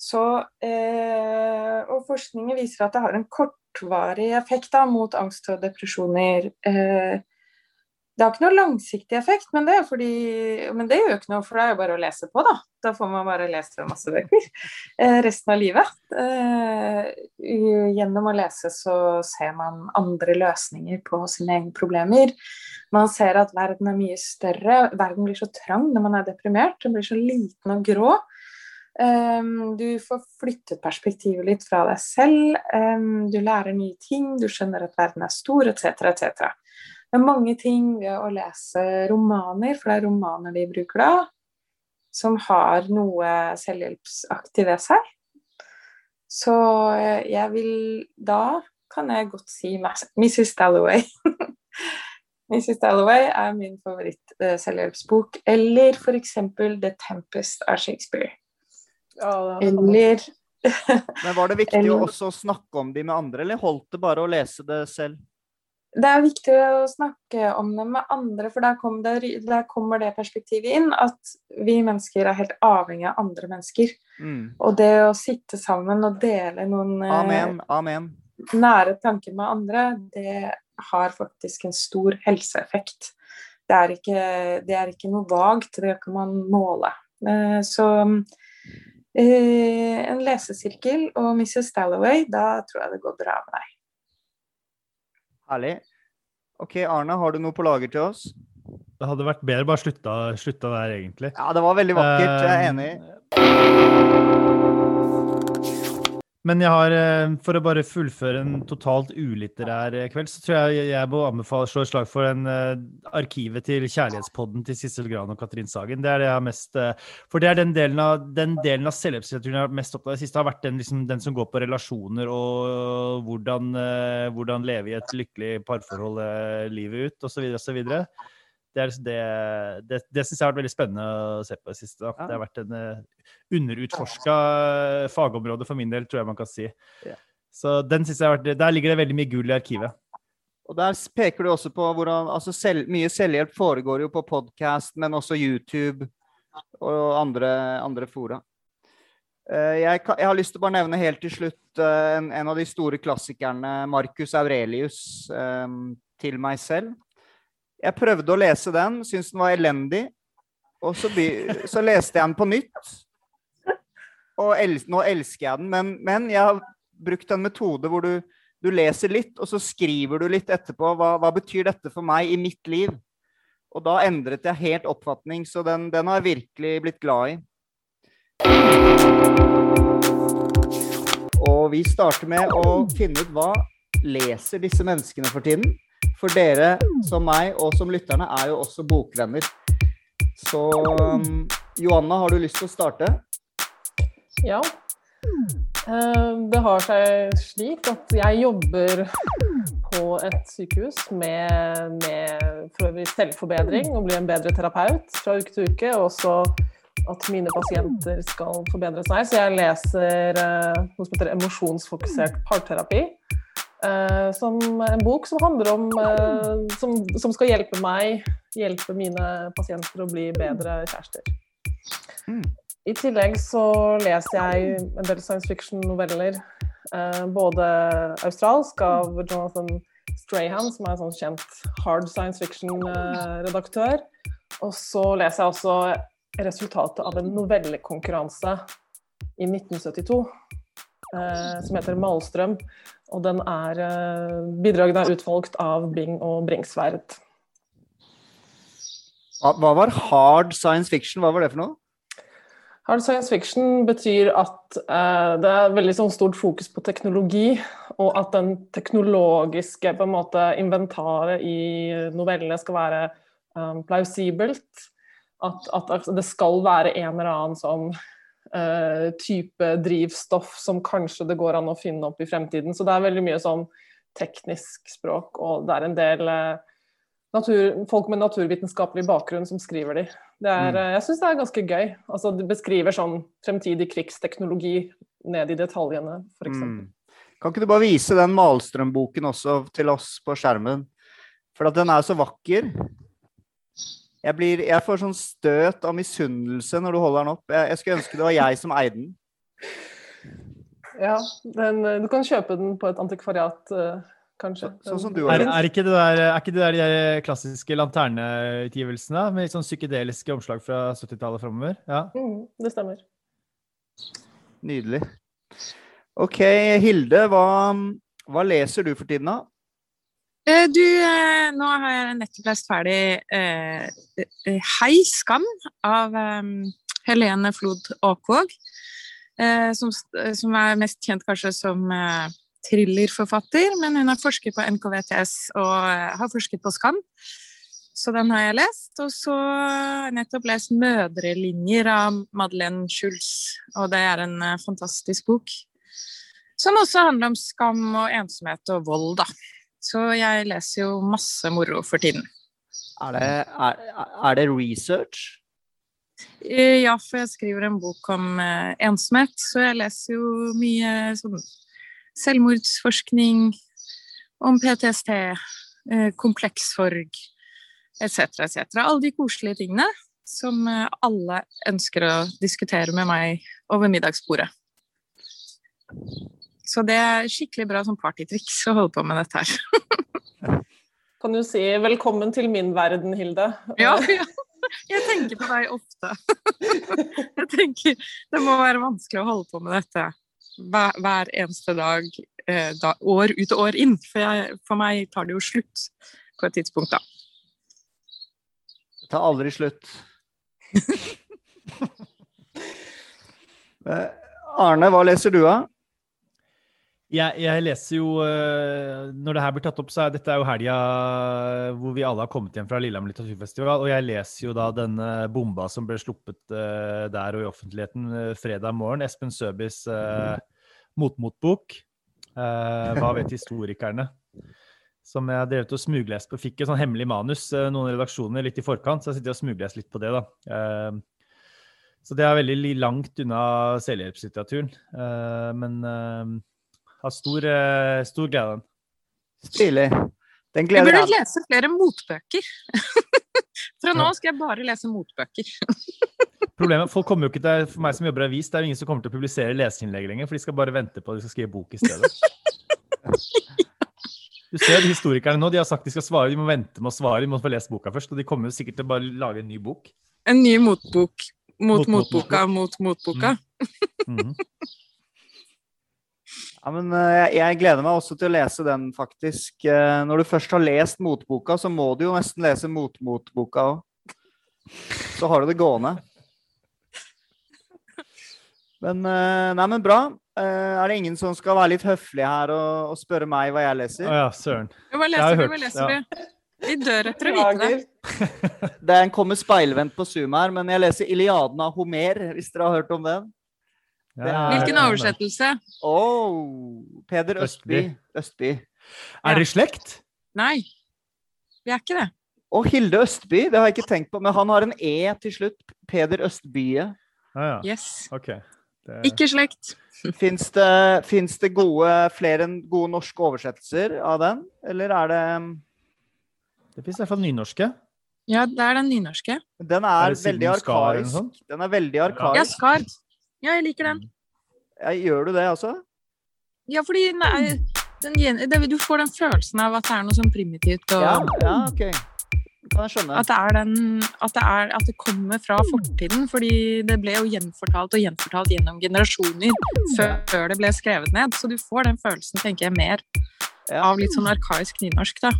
Så, eh, og forskningen viser at det har en kortvarig effekt da, mot angst og depresjoner. Eh, det har ikke noe langsiktig effekt, men det, fordi, men det gjør ikke noe, for det er jo bare å lese på, da. Da får man bare lese masse bøker eh, resten av livet. Eh, gjennom å lese så ser man andre løsninger på sine egne problemer. Man ser at verden er mye større. Verden blir så trang når man er deprimert. Den blir så liten og grå. Um, du får flyttet perspektivet litt fra deg selv. Du lærer nye ting, du skjønner at verden er stor, etc., etc. Det er mange ting ved å lese romaner, for det er romaner de bruker da, som har noe selvhjelpsaktig ved seg. Så eh, jeg vil Da kan jeg godt si Mrs. Dalloway. Mrs. Dalloway er min favoritt-selvhjelpsbok. Eh, Eller f.eks. The Tempest av Shakespeare. Ja, Eller Men var det viktig å også snakke om de med andre, eller holdt det bare å lese det selv? Det er viktig å snakke om det med andre, for der kommer, det, der kommer det perspektivet inn at vi mennesker er helt avhengig av andre mennesker. Mm. Og det å sitte sammen og dele noen eh, Amen. Amen. nære tanker med andre, det har faktisk en stor helseeffekt. Det er ikke, det er ikke noe vagt, det kan man måle. Eh, så eh, en lesesirkel og Mrs. Stalloway, da tror jeg det går bra med deg. Herlig. OK, Arne, har du noe på lager til oss? Det hadde vært bedre bare slutta, slutta der, egentlig. Ja, det var veldig vakkert. Jeg er enig. Men jeg har, eh, for å bare fullføre en totalt ulitterær eh, kveld, så tror jeg jeg må anbefale slå et slag for en uh, arkivet til Kjærlighetspodden til Sissel Gran og Katrin Sagen. Det er det jeg har mest uh, For det er den delen av, den delen av selvhjelpslitteraturen jeg har vært mest opptatt av i det siste, har vært den, liksom, den, som går på relasjoner og hvordan, uh, hvordan leve i et lykkelig parforhold livet ut, osv., osv det, det, det, det syns jeg har vært veldig spennende å se på det siste. Ja. Det har vært en underutforska fagområde for min del, tror jeg man kan si. Så den synes jeg har vært, Der ligger det veldig mye gull i arkivet. Og Der peker du også på hvordan altså selv, Mye selvhjelp foregår jo på podkast, men også YouTube og andre, andre fora. Uh, jeg, jeg, har lyst til å bare nevne helt til slutt uh, en, en, av de store klassikerne, Marcus Aurelius, 'Til meg selv'. Jeg prøvde å lese den, syntes den var elendig. Og så, så, leste jeg den på nytt. Og el, nå elsker jeg den. Men, men, jeg har brukt en metode hvor du, du, leser litt, og så skriver du litt etterpå. Hva, hva, betyr dette for meg i mitt liv? Og da endret jeg helt oppfatning, så den, den har jeg virkelig blitt glad i. Og vi starter med å finne ut hva leser disse menneskene for tiden. For dere som meg og som lytterne er jo også bokvenner. Så um, Joanna, har du lyst til å starte? Ja. Eh, det har seg slik at jeg jobber på et sykehus med, med selvforbedring og bli en bedre terapeut fra uke til uke. Og også at mine pasienter skal forbedre seg. Så jeg leser eh, noe som heter emosjonsfokusert parterapi. Uh, som en bok som handler om som, som, skal hjelpe meg, hjelpe mine pasienter å bli bedre kjærester. I tillegg så leser jeg en del science fiction-noveller. Uh, både australsk av Jonathan Strahan, som er en sånn kjent hard science fiction-redaktør. Og så leser jeg også resultatet av en novellekonkurranse i 1972 som heter Malstrøm og den er eh, Bidragene er utvalgt av Bing og Bringsverd. Hva var hard science fiction? Hva var det for noe? Hard science fiction betyr at eh, det er veldig sånn stort fokus på teknologi, og at den teknologiske på en måte, inventaret i novellene skal være um, plausibelt. At, at, det skal være en eller annen sånn uh, type drivstoff som kanskje det går an å finne opp i fremtiden. Så det er veldig mye sånn teknisk språk, og det er en del uh, natur, folk med naturvitenskapelig bakgrunn som skriver de. Det er, mm. jeg syns det er ganske gøy. Altså, det beskriver sånn fremtidig krigsteknologi ned i detaljene, f.eks. Mm. Kan ikke du bare vise den Malstrøm-boken også til oss på skjermen? For at den er så vakker. Jeg, blir, jeg, får sånn støt av misunnelse når du holder den opp. Jeg, jeg skulle ønske det var jeg som eide den. Ja, den, du kan kjøpe den på et antikvariat, uh, kanskje. Så, sånn som du er, er, ikke det der, er ikke det der de klassiske lanterneutgivelsene med litt sånn psykedeliske omslag fra 70-tallet framover? Ja. Mm, det stemmer. Nydelig. OK, Hilde, hva, hva leser du for tiden, da? Eh, du, eh, nå har jeg nettopp lest ferdig eh, eh 'Hei, skam' av eh, Helene Flod Aakvåg. Eh, som, som, er mest kjent kanskje som thrillerforfatter, men hun har forsket på NKVTS og har forsket på skam. Så den har jeg lest. Og så har jeg nettopp lest 'Mødrelinjer' av Madeleine Schulz, og det er en fantastisk bok. Som også handler om skam og ensomhet og vold, da. Så jeg leser jo masse moro for tiden. Er det, er, er det research? Eh, ja, for jeg skriver en bok om eh, ensomhet, så jeg leser jo mye sånn selvmordsforskning om PTSD, kompleksforg, komplekssorg etc., etc. Alle de koselige tingene som eh, alle ønsker å diskutere med meg over middagsbordet. Så det er skikkelig bra som partytriks å holde på med dette her. kan du si 'velkommen til min verden', Hilde? Ja, ja. Jeg tenker på deg ofte. Jeg tenker det må være vanskelig å holde på med dette hver, hver eneste dag, eh, da, år ut og år inn. For, jeg, for, meg tar det jo slutt på et tidspunkt, da. Det tar aldri slutt. Eh, Arne, hva leser du av? Jeg, jeg leser jo eh, Når det her blir tatt opp, så er dette jo helga hvor vi alle har kommet hjem fra Lillehammer litteraturfestival. Og jeg leser jo da denne bomba som ble sluppet eh, der og i offentligheten eh, fredag morgen. Espen Søbys uh, motmotbok. Eh, hva vet historikerne? Som jeg har drevet og smuglest på. Fikk et sånn hemmelig manus, eh, noen redaksjoner litt i forkant, så jeg sitter og smuglest litt på det, da. Eh, så det er veldig langt unna selvhjelpslitteraturen. Eh, men eh, har stor, eh, stor glede av den. Stilig. Den Jeg gleder burde lese flere motbøker. Fra nå skal jeg bare lese motbøker. Problemet, Folk kommer jo ikke til, For meg som jobber i avis, det er jo ingen som kommer til å publisere leseinnlegg lenger, for de skal bare vente på at de skal skrive bok i stedet. Du ser historikerne nå, de har sagt de skal svare, de må vente med å svare, de må få lest boka først. Og de kommer jo sikkert til å bare lage en ny bok. En ny motbok mot Mot motboka mot motboka. Mhm. Ja, men eh, jeg, jeg gleder meg også til å lese den, faktisk. Eh, Når du først har lest motboka, så må du jo nesten lese motmotboka òg. Så har du det gående. Men, eh, nei, men bra. Er det ingen som skal være litt høflig her og, og spørre meg hva jeg Å leser? ja, søren. Hva leser du? Hva leser ja. du? Vi dør etter å vite det. Den kommer speilvendt på Zoom her, men jeg leser 'Iliaden' av Homer, hvis dere har hørt om den. Er- Hvilken oversettelse? Oh, Peder Østby. Østby. Er dere i slekt? Nei, vi er ikke det. Og Hilde Østby, det har jeg ikke tenkt på, men han har en E til slutt. Peder Østbye. Ah, ja. Yes. Okay. Det, Ikke slekt. Fins det, det gode, flere enn gode norske oversettelser av den, eller er det det fins i hvert fall nynorske. Ja, det er den nynorske. Den Er er, veldig arkaisk. Den er veldig arkaisk. Ja. Skard. Ja, jeg liker den. Ja, gjør du det også? Ja, fordi nei, den, det, du får den følelsen av at det er noe sånn primitivt, og Ja, ja ok. Kan jeg skjønne. at, det er den, at, det er, at det kommer fra fortiden. Fordi det ble jo gjenfortalt og gjenfortalt gjennom generasjoner før, før det ble skrevet ned. Så du får den følelsen, tenker jeg, mer av litt sånn arkaisk nynorsk, da.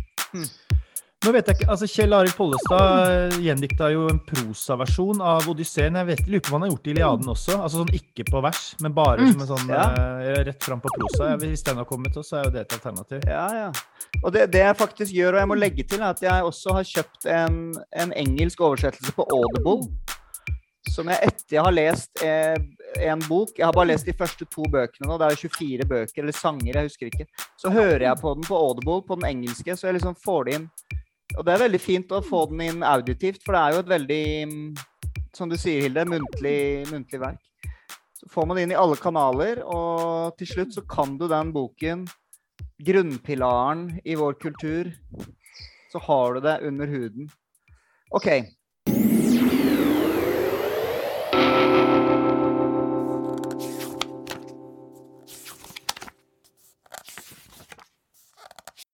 Nå vet jeg ikke, altså Kjell Arild Pollestad eh, gjendikta jo en prosaversjon av Odysseen. Jeg vet, lurer på om han har gjort det i Iliaden også. Altså sånn ikke på vers, men bare Mm. som en sånn Ja. uh, rett fram på prosa. Hvis den har kommet, så er jo det et alternativ. Ja, ja. Og det, det jeg faktisk gjør, og jeg må legge til, er at jeg også har kjøpt en, en engelsk oversettelse på Audible. Som jeg etter jeg har lest eh, en bok Jeg har bare lest de første to bøkene nå. Det er jo 24 bøker, eller sanger, jeg husker ikke. Så hører jeg på den på Audible, på den engelske, så jeg liksom får det inn. Og det er veldig fint å få den inn auditivt, for det er jo et veldig, som du sier, Hilde, muntlig, muntlig verk. Så får man det inn i alle kanaler, og til slutt så kan du den boken grunnpilaren i vår kultur, så har du det under huden. OK.